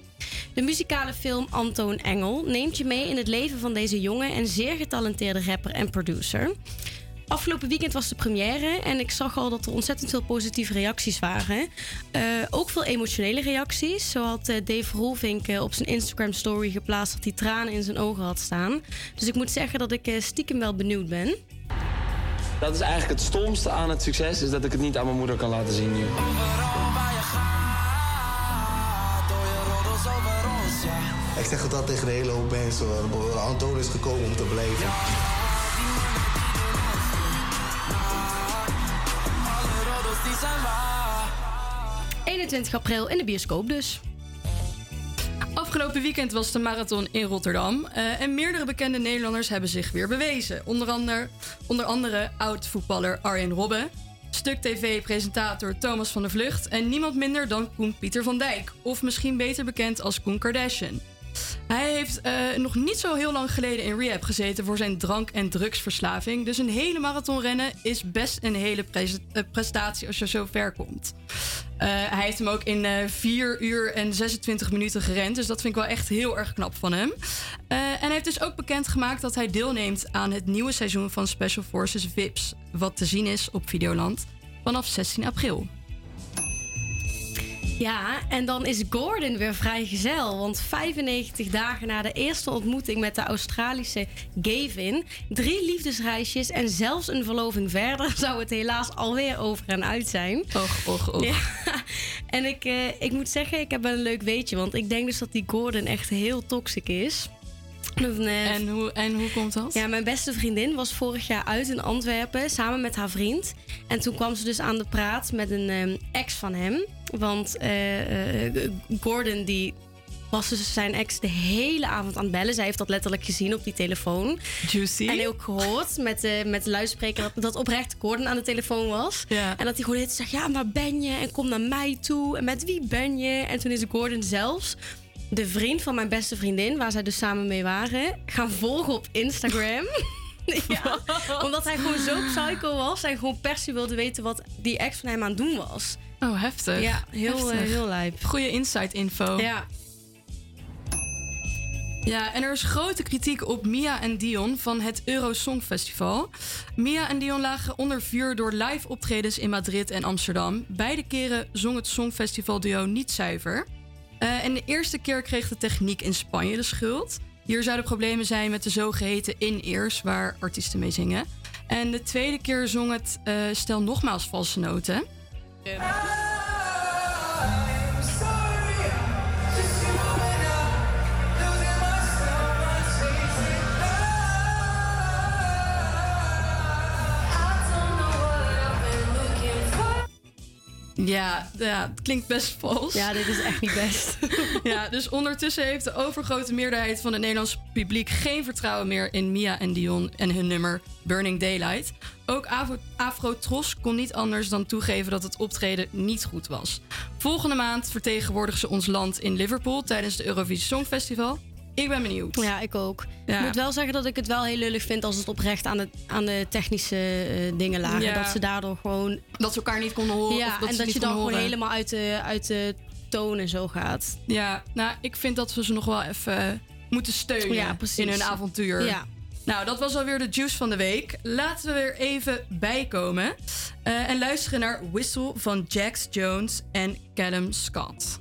Speaker 6: De muzikale film Antoon Engel neemt je mee in het leven van deze jonge en zeer getalenteerde rapper en producer. Afgelopen weekend was de première en ik zag al dat er ontzettend veel positieve reacties waren. Eh, ook veel emotionele reacties. Zo had eh, Dave Rolvink eh, op zijn Instagram story geplaatst dat hij tranen in zijn ogen had staan. Dus ik moet zeggen dat ik eh, stiekem wel benieuwd ben.
Speaker 20: Dat is eigenlijk het stomste aan het succes, is dat ik het niet aan mijn moeder kan laten zien nu.
Speaker 31: Ik zeg het al tegen de hele hoop mensen. Anton is gekomen om te blijven.
Speaker 6: 21 april in de bioscoop dus.
Speaker 15: Afgelopen weekend was de marathon in Rotterdam. eh, en meerdere bekende Nederlanders hebben zich weer bewezen. Onder andere, onder andere oud-voetballer Arjen Robben. Stuk TV-presentator Thomas van der Vlucht. En niemand minder dan Koen Pieter van Dijk. Of misschien beter bekend als Koen Kardashian. Hij heeft eh, nog niet zo heel lang geleden in rehab gezeten voor zijn drank- en drugsverslaving. Dus een hele marathon rennen is best een hele eh, prestatie als je zo ver komt. Eh, hij heeft hem ook in eh 4 uur en 26 minuten gerend. Dus dat vind ik wel echt heel erg knap van hem. En hij heeft dus ook bekendgemaakt dat hij deelneemt aan het nieuwe seizoen van Special Forces VIPS. Wat te zien is op Videoland vanaf 16 april.
Speaker 6: Ja, en dan is Gordon weer vrijgezel. Want 95 dagen na de eerste ontmoeting met de Australische Gavin, drie liefdesreisjes en zelfs een verloving verder, zou het helaas alweer over en uit zijn.
Speaker 15: Och, och, och.
Speaker 6: Ja, en ik, eh, ik moet zeggen, ik heb wel een leuk weetje. Want ik denk dus dat die Gordon echt heel toxic is.
Speaker 15: En, hoe, en hoe komt dat?
Speaker 6: Ja, mijn beste vriendin was vorig jaar uit in Antwerpen samen met haar vriend. En toen kwam ze dus aan de praat met een ehm, ex van hem. Want eh, eh, Gordon die was dus zijn ex de hele avond aan het bellen. Zij heeft dat letterlijk gezien op die telefoon.
Speaker 15: Juicy.
Speaker 6: En ook gehoord met, de met de luidspreker dat, dat oprecht Gordon aan de telefoon was.
Speaker 15: Ja.
Speaker 6: En dat hij gewoon heeft gezegd, ja, waar ben je? En kom naar mij toe. En met wie ben je? En toen is Gordon zelfs de vriend van mijn beste vriendin, waar zij dus samen mee waren, gaan volgen op Instagram. ja, omdat hij gewoon zo psycho was en gewoon per se wilde weten wat die ex van hem aan het doen was.
Speaker 15: Oh, heftig.
Speaker 6: Ja, heel,
Speaker 15: Heftig.
Speaker 6: eh, heel lijp.
Speaker 15: Goede insight info.
Speaker 6: Ja.
Speaker 15: Ja, en er is grote kritiek op Mia en Dion van het Eurosong Festival. Mia en Dion lagen onder vuur door live optredens in Madrid en Amsterdam. Beide keren zong het Songfestival duo niet zuiver. Eh, en de eerste keer kreeg de techniek in Spanje de schuld. Hier zouden problemen zijn met de zogeheten in-ears waar artiesten mee zingen. En de tweede keer zong het eh, stel nogmaals valse noten. Yeah. Ja, ja, het klinkt best vals.
Speaker 6: Ja, dit is echt niet best.
Speaker 15: ja, dus ondertussen heeft de overgrote meerderheid van het Nederlands publiek geen vertrouwen meer in Mia en Dion en hun nummer Burning Daylight. Ook Afro, Afro Tros kon niet anders dan toegeven dat het optreden niet goed was. Volgende maand vertegenwoordigen ze ons land in Liverpool tijdens het Eurovisie Songfestival. Ik ben benieuwd.
Speaker 6: Ja, ik ook.
Speaker 15: Ja.
Speaker 6: Ik moet wel zeggen dat ik het wel heel lullig vind als het oprecht aan de, aan de technische eh, dingen lagen.
Speaker 15: Ja.
Speaker 6: Dat ze daardoor gewoon.
Speaker 15: Dat ze elkaar niet konden horen.
Speaker 6: Ja,
Speaker 15: of dat
Speaker 6: en dat je dan gewoon helemaal uit de, uit de toon en zo gaat.
Speaker 15: Ja, nou, ik vind dat we ze nog wel even moeten steunen
Speaker 6: Ja,
Speaker 15: in hun avontuur.
Speaker 6: Ja.
Speaker 15: Nou, dat was alweer de juice van de week. Laten we weer even bijkomen eh, en luisteren naar Whistle van Jax Jones en Callum Scott.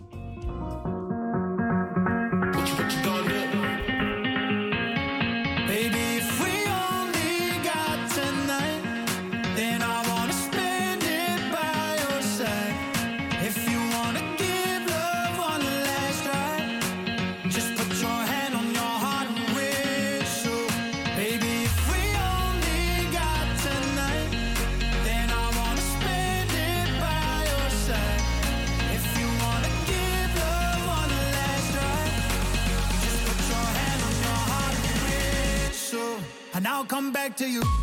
Speaker 32: I'll come back to you.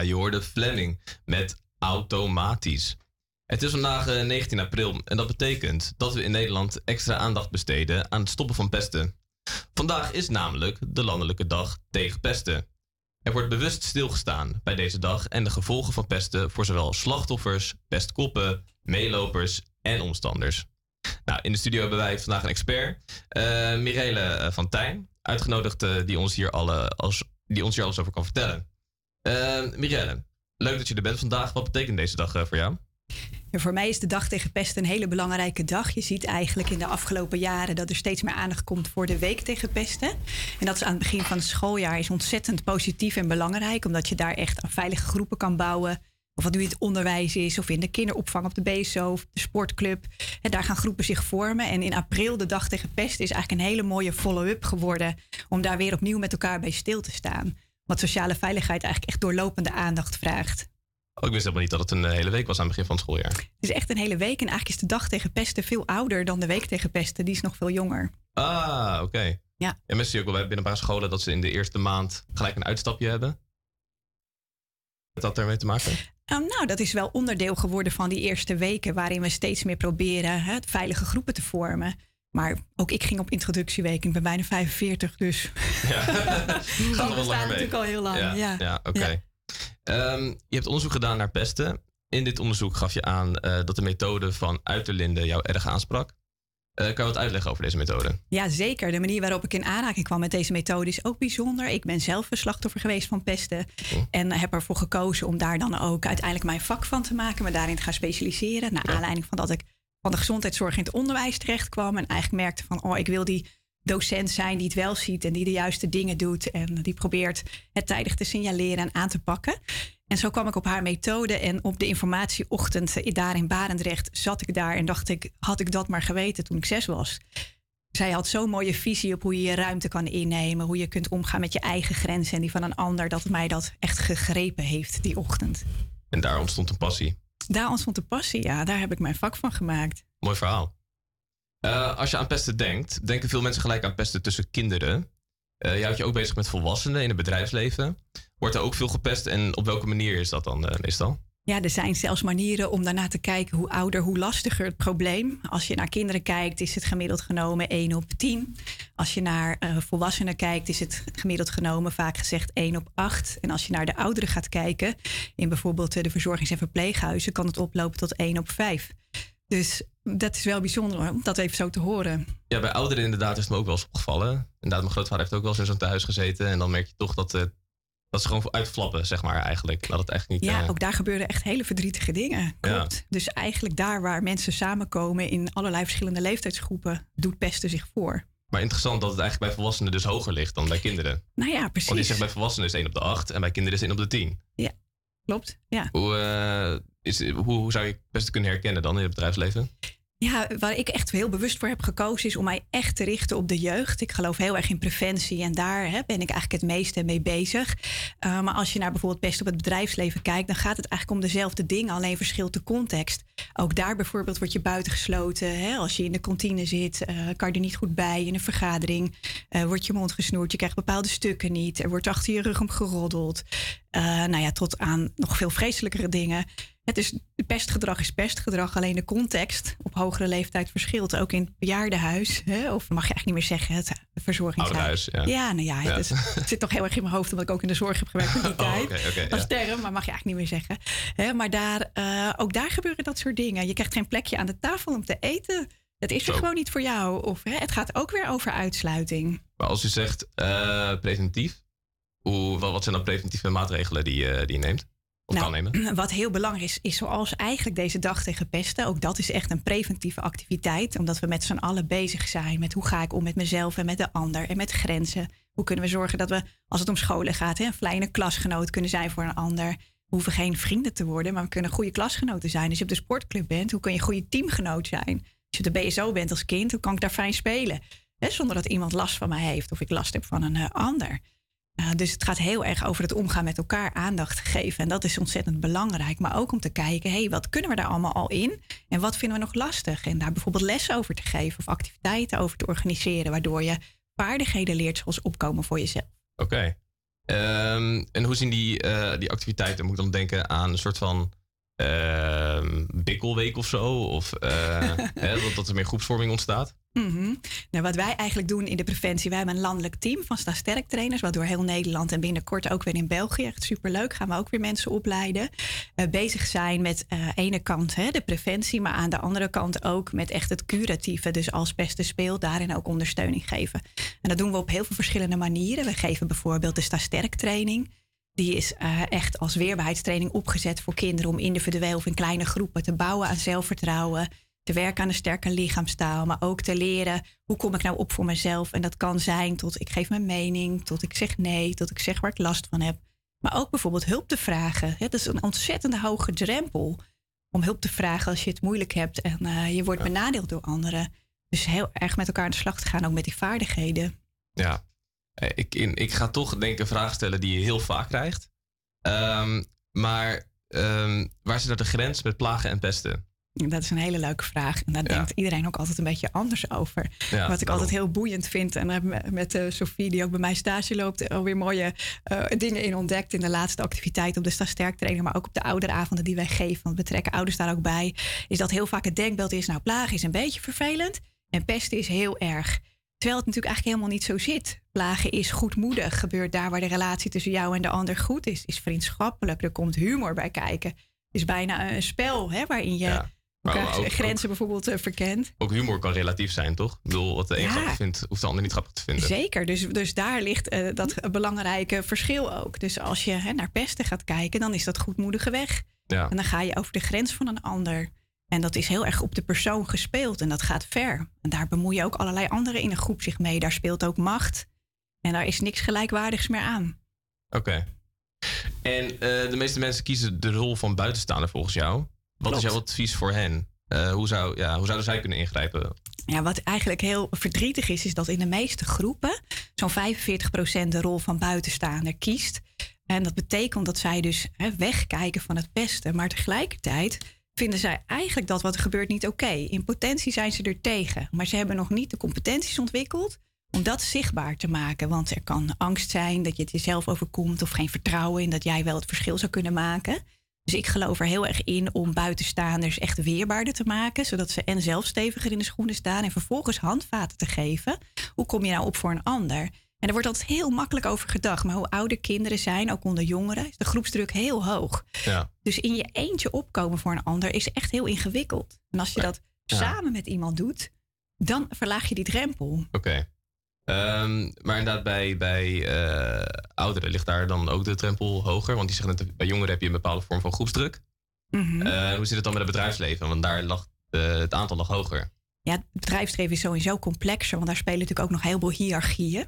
Speaker 10: Ja,
Speaker 7: hoorde Fleming met automatisch. Het is vandaag eh, 19 april en dat betekent dat we in Nederland extra aandacht besteden aan het stoppen van pesten. Vandaag is namelijk de Landelijke Dag tegen Pesten. Er wordt bewust stilgestaan bij deze dag en de gevolgen van pesten voor zowel slachtoffers, pestkoppen, meelopers en omstanders. Nou, in de studio hebben wij vandaag een expert, eh Mirele eh, van Tijn, uitgenodigd eh, die ons hier alles over kan vertellen. Mirelle, leuk dat je er bent vandaag. Wat betekent deze dag eh, voor jou?
Speaker 33: Voor mij is de dag tegen pest een hele belangrijke dag. Je ziet eigenlijk in de afgelopen jaren dat er steeds meer aandacht komt voor de week tegen pesten. En dat is aan het begin van het schooljaar is ontzettend positief en belangrijk, omdat je daar echt veilige groepen kan bouwen. Of wat nu in het onderwijs is, of in de kinderopvang op de BSO, of de sportclub. En daar gaan groepen zich vormen. En in april, de dag tegen pest, is eigenlijk een hele mooie follow-up geworden. Om daar weer opnieuw met elkaar bij stil te staan. Wat sociale veiligheid eigenlijk echt doorlopende aandacht vraagt.
Speaker 7: Oh, ik wist helemaal niet dat het een eh, hele week was aan het begin van het schooljaar.
Speaker 33: Het is echt een hele week. En eigenlijk is de dag tegen pesten veel ouder dan de week tegen pesten. Die is nog veel jonger.
Speaker 7: Ah, oké.
Speaker 33: Ja.
Speaker 7: En mensen zien ook wel bij- binnen een paar scholen dat ze in de eerste maand gelijk een uitstapje hebben. Heeft dat ermee te maken?
Speaker 33: Ehm, nou, dat is wel onderdeel geworden van die eerste weken, waarin we steeds meer proberen hè, veilige groepen te vormen. Maar ook ik ging op introductieweek. Ik ben bijna 45, dus.
Speaker 7: Ja. Gaat wel
Speaker 33: natuurlijk al heel lang, ja.
Speaker 7: ja. oké. Ehm, je hebt onderzoek gedaan naar pesten. In dit onderzoek gaf je aan eh, dat de methode van Uiterlinde jou erg aansprak. Eh, kan je wat uitleggen over deze methode?
Speaker 33: Ja, zeker. De manier waarop ik in aanraking kwam met deze methode is ook bijzonder. Ik ben zelf een slachtoffer geweest van pesten. En heb ervoor gekozen om daar dan ook uiteindelijk mijn vak van te maken. Me daarin te gaan specialiseren. Naar aanleiding van dat ik van de gezondheidszorg in het onderwijs terecht kwam. En eigenlijk merkte van, oh, ik wil die docent zijn die het wel ziet. En die de juiste dingen doet. En die probeert het tijdig te signaleren en aan te pakken. En zo kwam ik op haar methode. En op de informatieochtend daar in Barendrecht zat ik daar. En dacht ik, had ik dat maar geweten toen ik zes was. Zij had zo'n mooie visie op hoe je je ruimte kan innemen. Hoe je kunt omgaan met je eigen grenzen en die van een ander. Dat mij dat echt gegrepen heeft die ochtend.
Speaker 7: En daar ontstond een passie.
Speaker 33: Daar ontstond de passie, ja. Daar heb ik mijn vak van gemaakt.
Speaker 7: Mooi verhaal. Eh, als je aan pesten denkt, denken veel mensen gelijk aan pesten tussen kinderen. Eh jij houdt je ook bezig met volwassenen in het bedrijfsleven. Wordt er ook veel gepest en op welke manier is dat dan eh, meestal?
Speaker 33: Ja, er zijn zelfs manieren om daarna te kijken hoe ouder, hoe lastiger het probleem. Als je naar kinderen kijkt, is het gemiddeld genomen 1 op 10. Als je naar eh, volwassenen kijkt, is het gemiddeld genomen vaak gezegd 1 op 8. En als je naar de ouderen gaat kijken, in bijvoorbeeld eh, de verzorgings- en verpleeghuizen, kan het oplopen tot 1 op 5. Dus dat is wel bijzonder om dat even zo te horen.
Speaker 7: Ja, bij ouderen inderdaad is het me ook wel eens opgevallen. Inderdaad, mijn grootvader heeft ook wel eens in zo'n thuis gezeten. En dan merk je toch dat, eh, dat ze gewoon uitflappen, zeg maar, eigenlijk. Dat het echt niet...
Speaker 33: Ja,
Speaker 7: eh,
Speaker 33: ook daar gebeuren echt hele verdrietige dingen. Klopt. Dus eigenlijk daar waar mensen samenkomen in allerlei verschillende leeftijdsgroepen, doet pesten zich voor.
Speaker 7: Maar interessant dat het eigenlijk bij volwassenen dus hoger ligt dan bij kinderen.
Speaker 33: Nou ja, precies.
Speaker 7: Want je zegt bij volwassenen is het 1 op de 8 en bij kinderen is het 1 op de 10.
Speaker 33: Ja, klopt. Ja.
Speaker 7: Hoe, eh, is, hoe, hoe zou je pesten kunnen herkennen dan in het bedrijfsleven?
Speaker 33: Ja, waar ik echt heel bewust voor heb gekozen is om mij echt te richten op de jeugd. Ik geloof heel erg in preventie en daar hè, ben ik eigenlijk het meeste mee bezig. Uh, maar als je naar bijvoorbeeld pest op het bedrijfsleven kijkt, dan gaat het eigenlijk om dezelfde dingen, alleen verschilt de context. Ook daar bijvoorbeeld word je buitengesloten. Hè? Als je in de kantine zit, uh, kan je er niet goed bij in een vergadering. Uh, wordt je mond gesnoerd, je krijgt bepaalde stukken niet. Er wordt achter je rug om geroddeld. Nou ja, tot aan nog veel vreselijkere dingen. Het is, pestgedrag is pestgedrag, alleen de context op hogere leeftijd verschilt. Ook in het bejaardenhuis, hè? of mag je eigenlijk niet meer zeggen, het verzorgingshuis.
Speaker 7: Ja.
Speaker 33: ja, nou ja,
Speaker 7: Ja.
Speaker 33: Het, is- het zit toch heel erg in mijn hoofd, omdat ik ook in de zorg heb gewerkt in die
Speaker 7: Oh,
Speaker 33: tijd. dat is
Speaker 7: ja.
Speaker 33: term, maar mag je eigenlijk niet meer zeggen. Hè, maar daar, eh, ook daar gebeuren dat soort dingen. Je krijgt geen plekje aan de tafel om te eten. Het is er
Speaker 7: Zo.
Speaker 33: gewoon niet voor jou. Of hè, het gaat ook weer over uitsluiting.
Speaker 7: Maar als u zegt eh, preventief, hoe, wat, zijn dan preventieve maatregelen die, je- die je neemt? Of kan nemen?
Speaker 33: Nou, Wat heel belangrijk is, is zoals eigenlijk deze dag tegen pesten. Ook dat is echt een preventieve activiteit. Omdat we met z'n allen bezig zijn met hoe ga ik om met mezelf en met de ander. En met grenzen. Hoe kunnen we zorgen dat we, als het om scholen gaat, hè, een fijne klasgenoot kunnen zijn voor een ander. We hoeven geen vrienden te worden, maar we kunnen goede klasgenoten zijn. Als je op de sportclub bent, hoe kun je een goede teamgenoot zijn? Als je op de BSO bent als kind, hoe kan ik daar fijn spelen? Zonder dat iemand last van mij heeft of ik last heb van een eh, ander. Uh, dus het gaat heel erg over het omgaan met elkaar, aandacht geven. En dat is ontzettend belangrijk. Maar ook om te kijken, hé, hey, wat kunnen we daar allemaal al in? En wat vinden we nog lastig? En daar bijvoorbeeld lessen over te geven of activiteiten over te organiseren. Waardoor je vaardigheden leert zoals opkomen voor jezelf.
Speaker 7: Oké. Ehm, en hoe zien die, eh, die activiteiten? Moet ik dan denken aan een soort van ehm bikkelweek of zo? Of eh, hè, dat, dat er meer groepsvorming ontstaat?
Speaker 33: Mhm. Nou, wat wij eigenlijk doen in de preventie, wij hebben een landelijk team van Sta Sterk trainers, wat door heel Nederland en binnenkort ook weer in België, echt superleuk, gaan we ook weer mensen opleiden. eh, bezig zijn met eh ene kant hè, de preventie, maar aan de andere kant ook met echt het curatieve. Dus als pesten speelt, daarin ook ondersteuning geven. En dat doen we op heel veel verschillende manieren. We geven bijvoorbeeld de Sta Sterk training. Die is eh, echt als weerbaarheidstraining opgezet voor kinderen om individueel of in kleine groepen te bouwen aan zelfvertrouwen. Te werken aan een sterke lichaamstaal, maar ook te leren hoe kom ik nou op voor mezelf. En dat kan zijn tot ik geef mijn mening, tot ik zeg nee, tot ik zeg waar ik last van heb. Maar ook bijvoorbeeld hulp te vragen. Het is een ontzettend hoge drempel om hulp te vragen als je het moeilijk hebt en eh, je wordt benadeeld door anderen. Dus heel erg met elkaar aan de slag te gaan, ook met die vaardigheden.
Speaker 7: Ja, Eh, ik, in, ik ga toch denk ik een vraag stellen die je heel vaak krijgt. Ehm, maar ehm, waar zit nou de grens met plagen en pesten?
Speaker 33: Dat is een hele leuke vraag. En daar denkt iedereen ook altijd een beetje anders over.
Speaker 7: Ja,
Speaker 33: Wat ik
Speaker 7: daarom.
Speaker 33: altijd heel boeiend vind. En met eh, Sophie, die ook bij mij stage loopt, alweer mooie eh, dingen in ontdekt. In de laatste activiteit op de Sta Sterk trainer. Maar ook op de ouderavonden die wij geven. Want we trekken ouders daar ook bij. Is dat heel vaak het denkbeeld is, nou plagen is een beetje vervelend. En pesten is heel erg. Terwijl het natuurlijk eigenlijk helemaal niet zo zit. Plagen is goedmoedig. Gebeurt daar waar de relatie tussen jou en de ander goed is. Is vriendschappelijk. Er komt humor bij kijken. is bijna een spel hè, waarin je elkaars
Speaker 7: ook-
Speaker 33: grenzen bijvoorbeeld eh, verkent.
Speaker 7: Ook humor kan relatief zijn, toch? Ik bedoel, wat de een
Speaker 33: Ja.
Speaker 7: grappig vindt, hoeft de ander niet grappig te vinden.
Speaker 33: Zeker, dus, dus daar ligt eh, dat belangrijke verschil ook. Dus als je hè, naar pesten gaat kijken, dan is dat goedmoedige weg.
Speaker 7: Ja.
Speaker 33: En dan ga je over de grens van een ander. En dat is heel erg op de persoon gespeeld en dat gaat ver. En daar bemoeien ook allerlei anderen in een groep zich mee. Daar speelt ook macht. En daar is niks gelijkwaardigs meer aan.
Speaker 7: Oké. En eh, de meeste mensen kiezen de rol van buitenstaander volgens jou. Wat is jouw advies voor hen? Eh, hoe, zou, ja, hoe zouden zij kunnen ingrijpen?
Speaker 33: Ja, wat eigenlijk heel verdrietig is, is dat in de meeste groepen zo'n 45% de rol van buitenstaander kiest. En dat betekent dat zij dus hè, wegkijken van het pesten. Maar tegelijkertijd vinden zij eigenlijk dat wat er gebeurt niet oké. In potentie zijn ze er tegen. Maar ze hebben nog niet de competenties ontwikkeld om dat zichtbaar te maken. Want er kan angst zijn dat je het jezelf overkomt of geen vertrouwen in dat jij wel het verschil zou kunnen maken. Dus ik geloof er heel erg in om buitenstaanders echt weerbaarder te maken. Zodat ze en zelf steviger in de schoenen staan. En vervolgens handvaten te geven. Hoe kom je nou op voor een ander? En er wordt altijd heel makkelijk over gedacht. Maar hoe ouder kinderen zijn, ook onder jongeren, is de groepsdruk heel hoog.
Speaker 7: Ja.
Speaker 33: Dus in je eentje opkomen voor een ander is echt heel ingewikkeld. En als je dat
Speaker 7: Ja.
Speaker 33: samen met iemand doet, dan verlaag je die drempel.
Speaker 7: Oké. Ehm, maar inderdaad, bij, bij eh, ouderen ligt daar dan ook de drempel hoger. Want die zeggen net, bij jongeren heb je een bepaalde vorm van groepsdruk.
Speaker 33: Mhm.
Speaker 7: Eh, hoe zit het dan met het bedrijfsleven? Want daar lag het aantal nog hoger.
Speaker 33: Ja, het bedrijfsleven is sowieso complexer, want daar spelen natuurlijk ook nog heel veel hiërarchieën.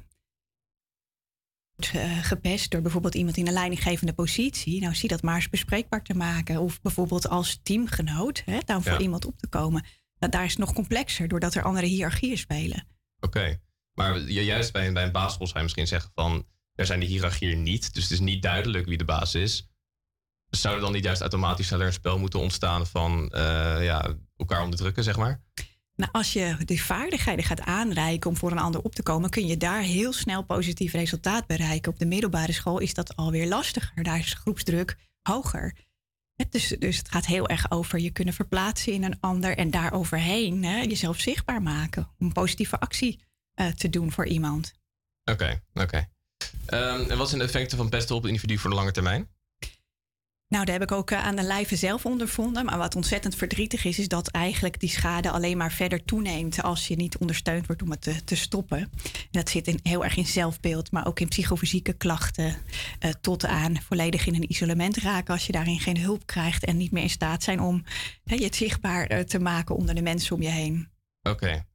Speaker 33: Wordt, eh, gepest door bijvoorbeeld iemand in een leidinggevende positie. Nou, zie dat maar eens bespreekbaar te maken. Of bijvoorbeeld als teamgenoot, hè, dan voor
Speaker 7: Ja.
Speaker 33: iemand op te komen. Dat, daar is het nog complexer, doordat er andere hiërarchieën spelen.
Speaker 7: Oké. Maar ju- juist bij, een- bij een basisschool zou je misschien zeggen van... er zijn de hiërarchieën niet, dus het is niet duidelijk wie de baas is. Zou er dan niet juist automatisch een spel moeten ontstaan van eh, ja, elkaar onderdrukken, zeg maar?
Speaker 33: Nou, als je die vaardigheden gaat aanreiken om voor een ander op te komen, kun je daar heel snel positief resultaat bereiken. Op de middelbare school is dat alweer lastiger. Daar is groepsdruk hoger. Dus, dus het gaat heel erg over je kunnen verplaatsen in een ander en daar overheen hè, jezelf zichtbaar maken. Om positieve actie eh, te doen voor iemand.
Speaker 7: Oké, oké. Ehm, en wat zijn de effecten van pesten op het individu voor de lange termijn?
Speaker 33: Nou, daar heb ik ook eh, aan de lijve zelf ondervonden. Maar wat ontzettend verdrietig is, is dat eigenlijk die schade alleen maar verder toeneemt als je niet ondersteund wordt om het te, te stoppen. En dat zit in, heel erg in zelfbeeld, maar ook in psychofysieke klachten. eh, tot aan volledig in een isolement raken als je daarin geen hulp krijgt en niet meer in staat zijn om hè, je het zichtbaar te maken onder de mensen om je heen.
Speaker 7: Oké,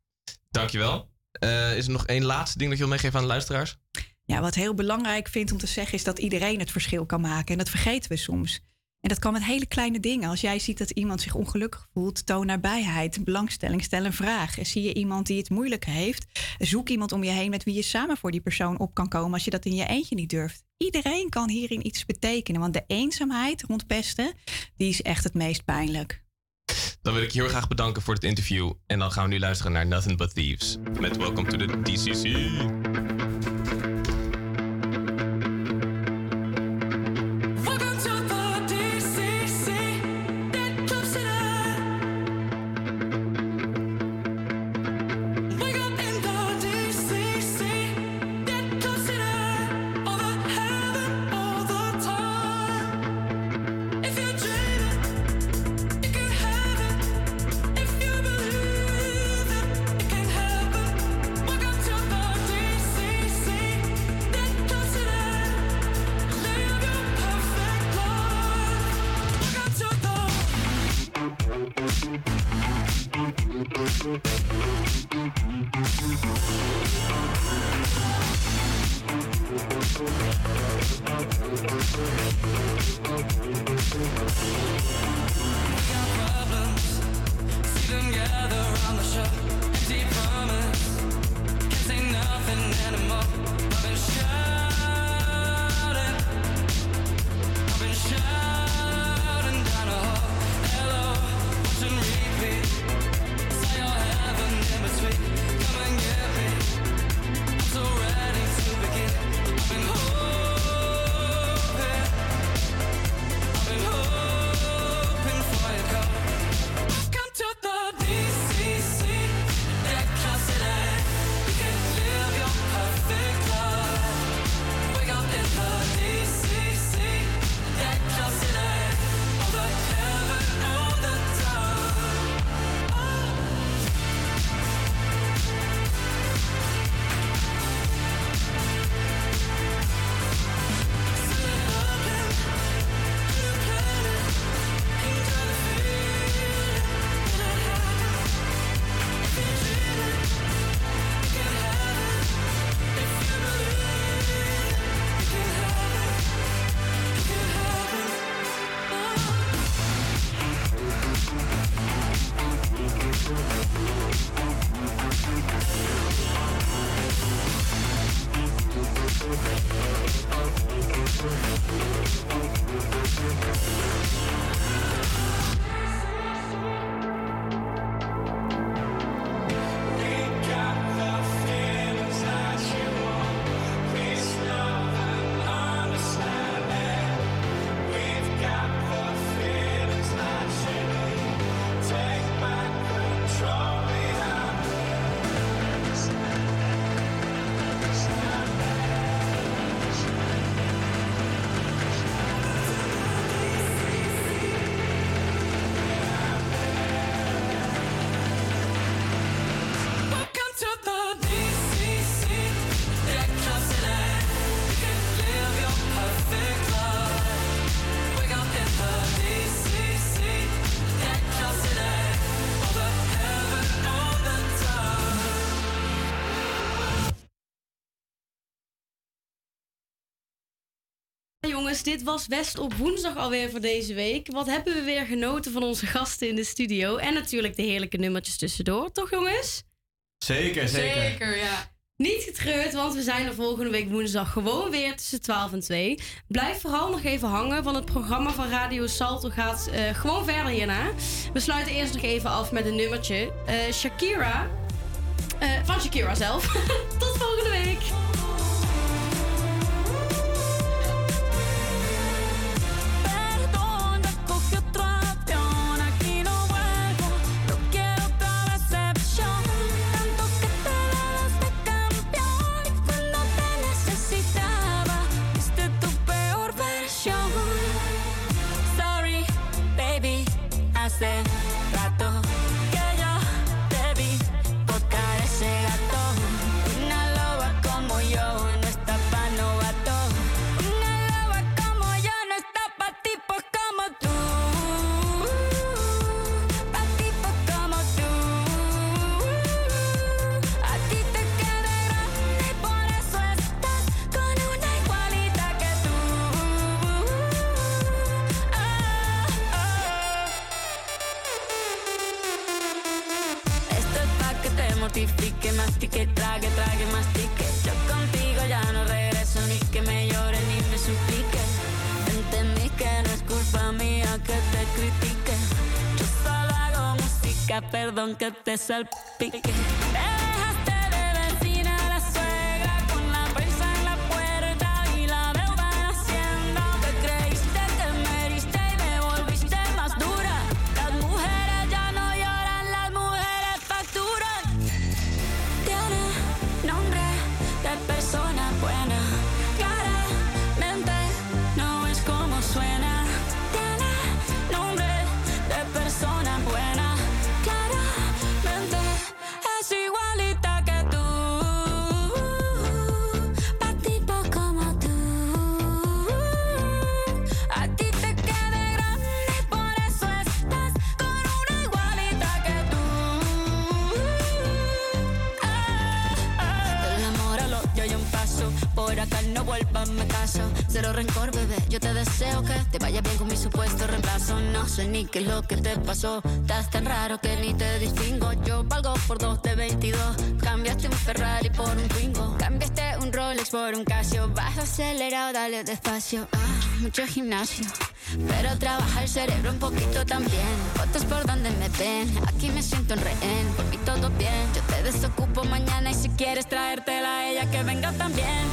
Speaker 7: dankjewel. Eh, is er nog één laatste ding dat je wil meegeven aan de luisteraars?
Speaker 33: Ja, wat heel belangrijk vind om te zeggen is dat iedereen het verschil kan maken. En dat vergeten we soms. En dat kan met hele kleine dingen. Als jij ziet dat iemand zich ongelukkig voelt, toon nabijheid, belangstelling, stel een vraag. Zie je iemand die het moeilijk heeft, zoek iemand om je heen met wie je samen voor die persoon op kan komen als je dat in je eentje niet durft. Iedereen kan hierin iets betekenen, want de eenzaamheid rond pesten, die is echt het meest pijnlijk.
Speaker 7: Dan wil ik je heel graag bedanken voor het interview. En dan gaan we nu luisteren naar Nothing But Thieves. Met Welcome to the DCC.
Speaker 6: jongens, dit was West op woensdag alweer voor deze week. Wat hebben we weer genoten van onze gasten in de studio. En natuurlijk de heerlijke nummertjes tussendoor, toch jongens?
Speaker 8: Zeker, zeker.
Speaker 6: Zeker, ja. Niet getreurd, want we zijn er volgende week woensdag gewoon weer tussen 12 en 2. Blijf vooral nog even hangen, want het programma van Radio Salto gaat eh, gewoon verder hierna. We sluiten eerst nog even af met een nummertje. Eh, Shakira. Eh, van Shakira zelf. Tot volgende week.
Speaker 34: say perdón que te salpique. Cero rencor, bebé, yo te deseo que te vaya bien con mi supuesto reemplazo. No sé ni qué es lo que te pasó. Estás tan raro que ni te distingo. Yo valgo por dos de 22. Cambiaste un Ferrari por un Twingo. Cambiaste un Rolex por un Casio. Vas acelerado, dale despacio. Ah, mucho gimnasio. Pero trabaja el cerebro un poquito también. Fotos por donde me ven. Aquí me siento en rehén. Por mí todo bien. Yo te desocupo mañana y si quieres traértela a ella que venga también.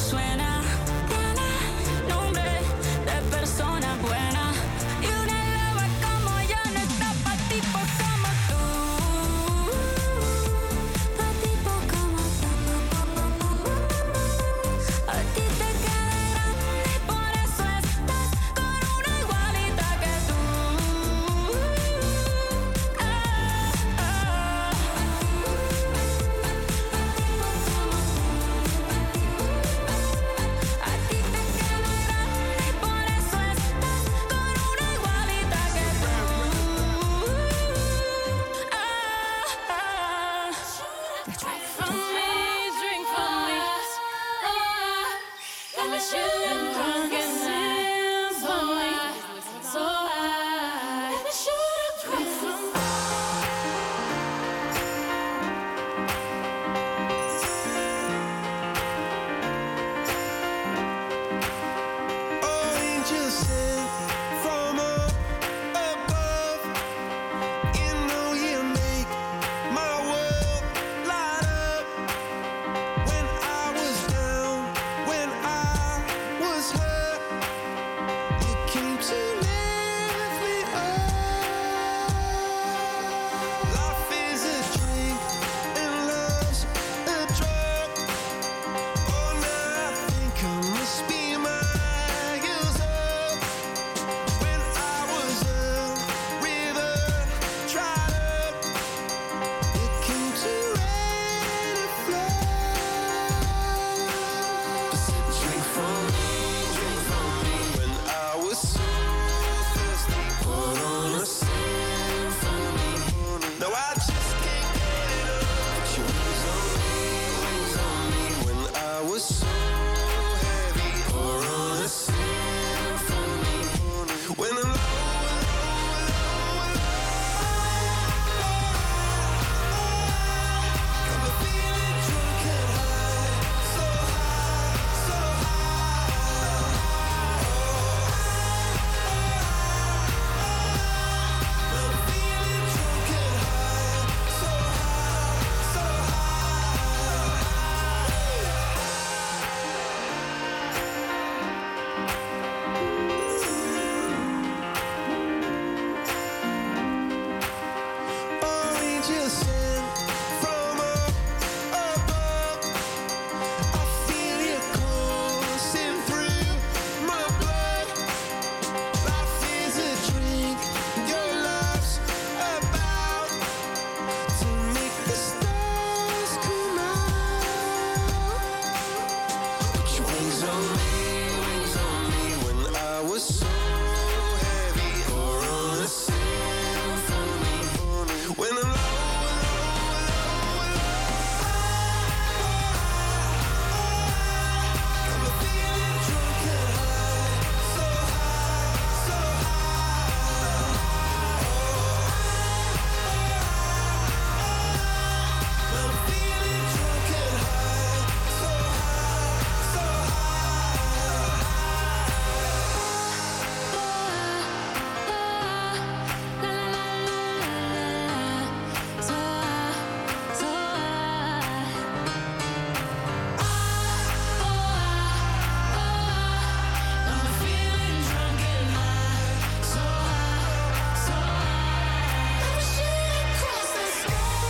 Speaker 34: swear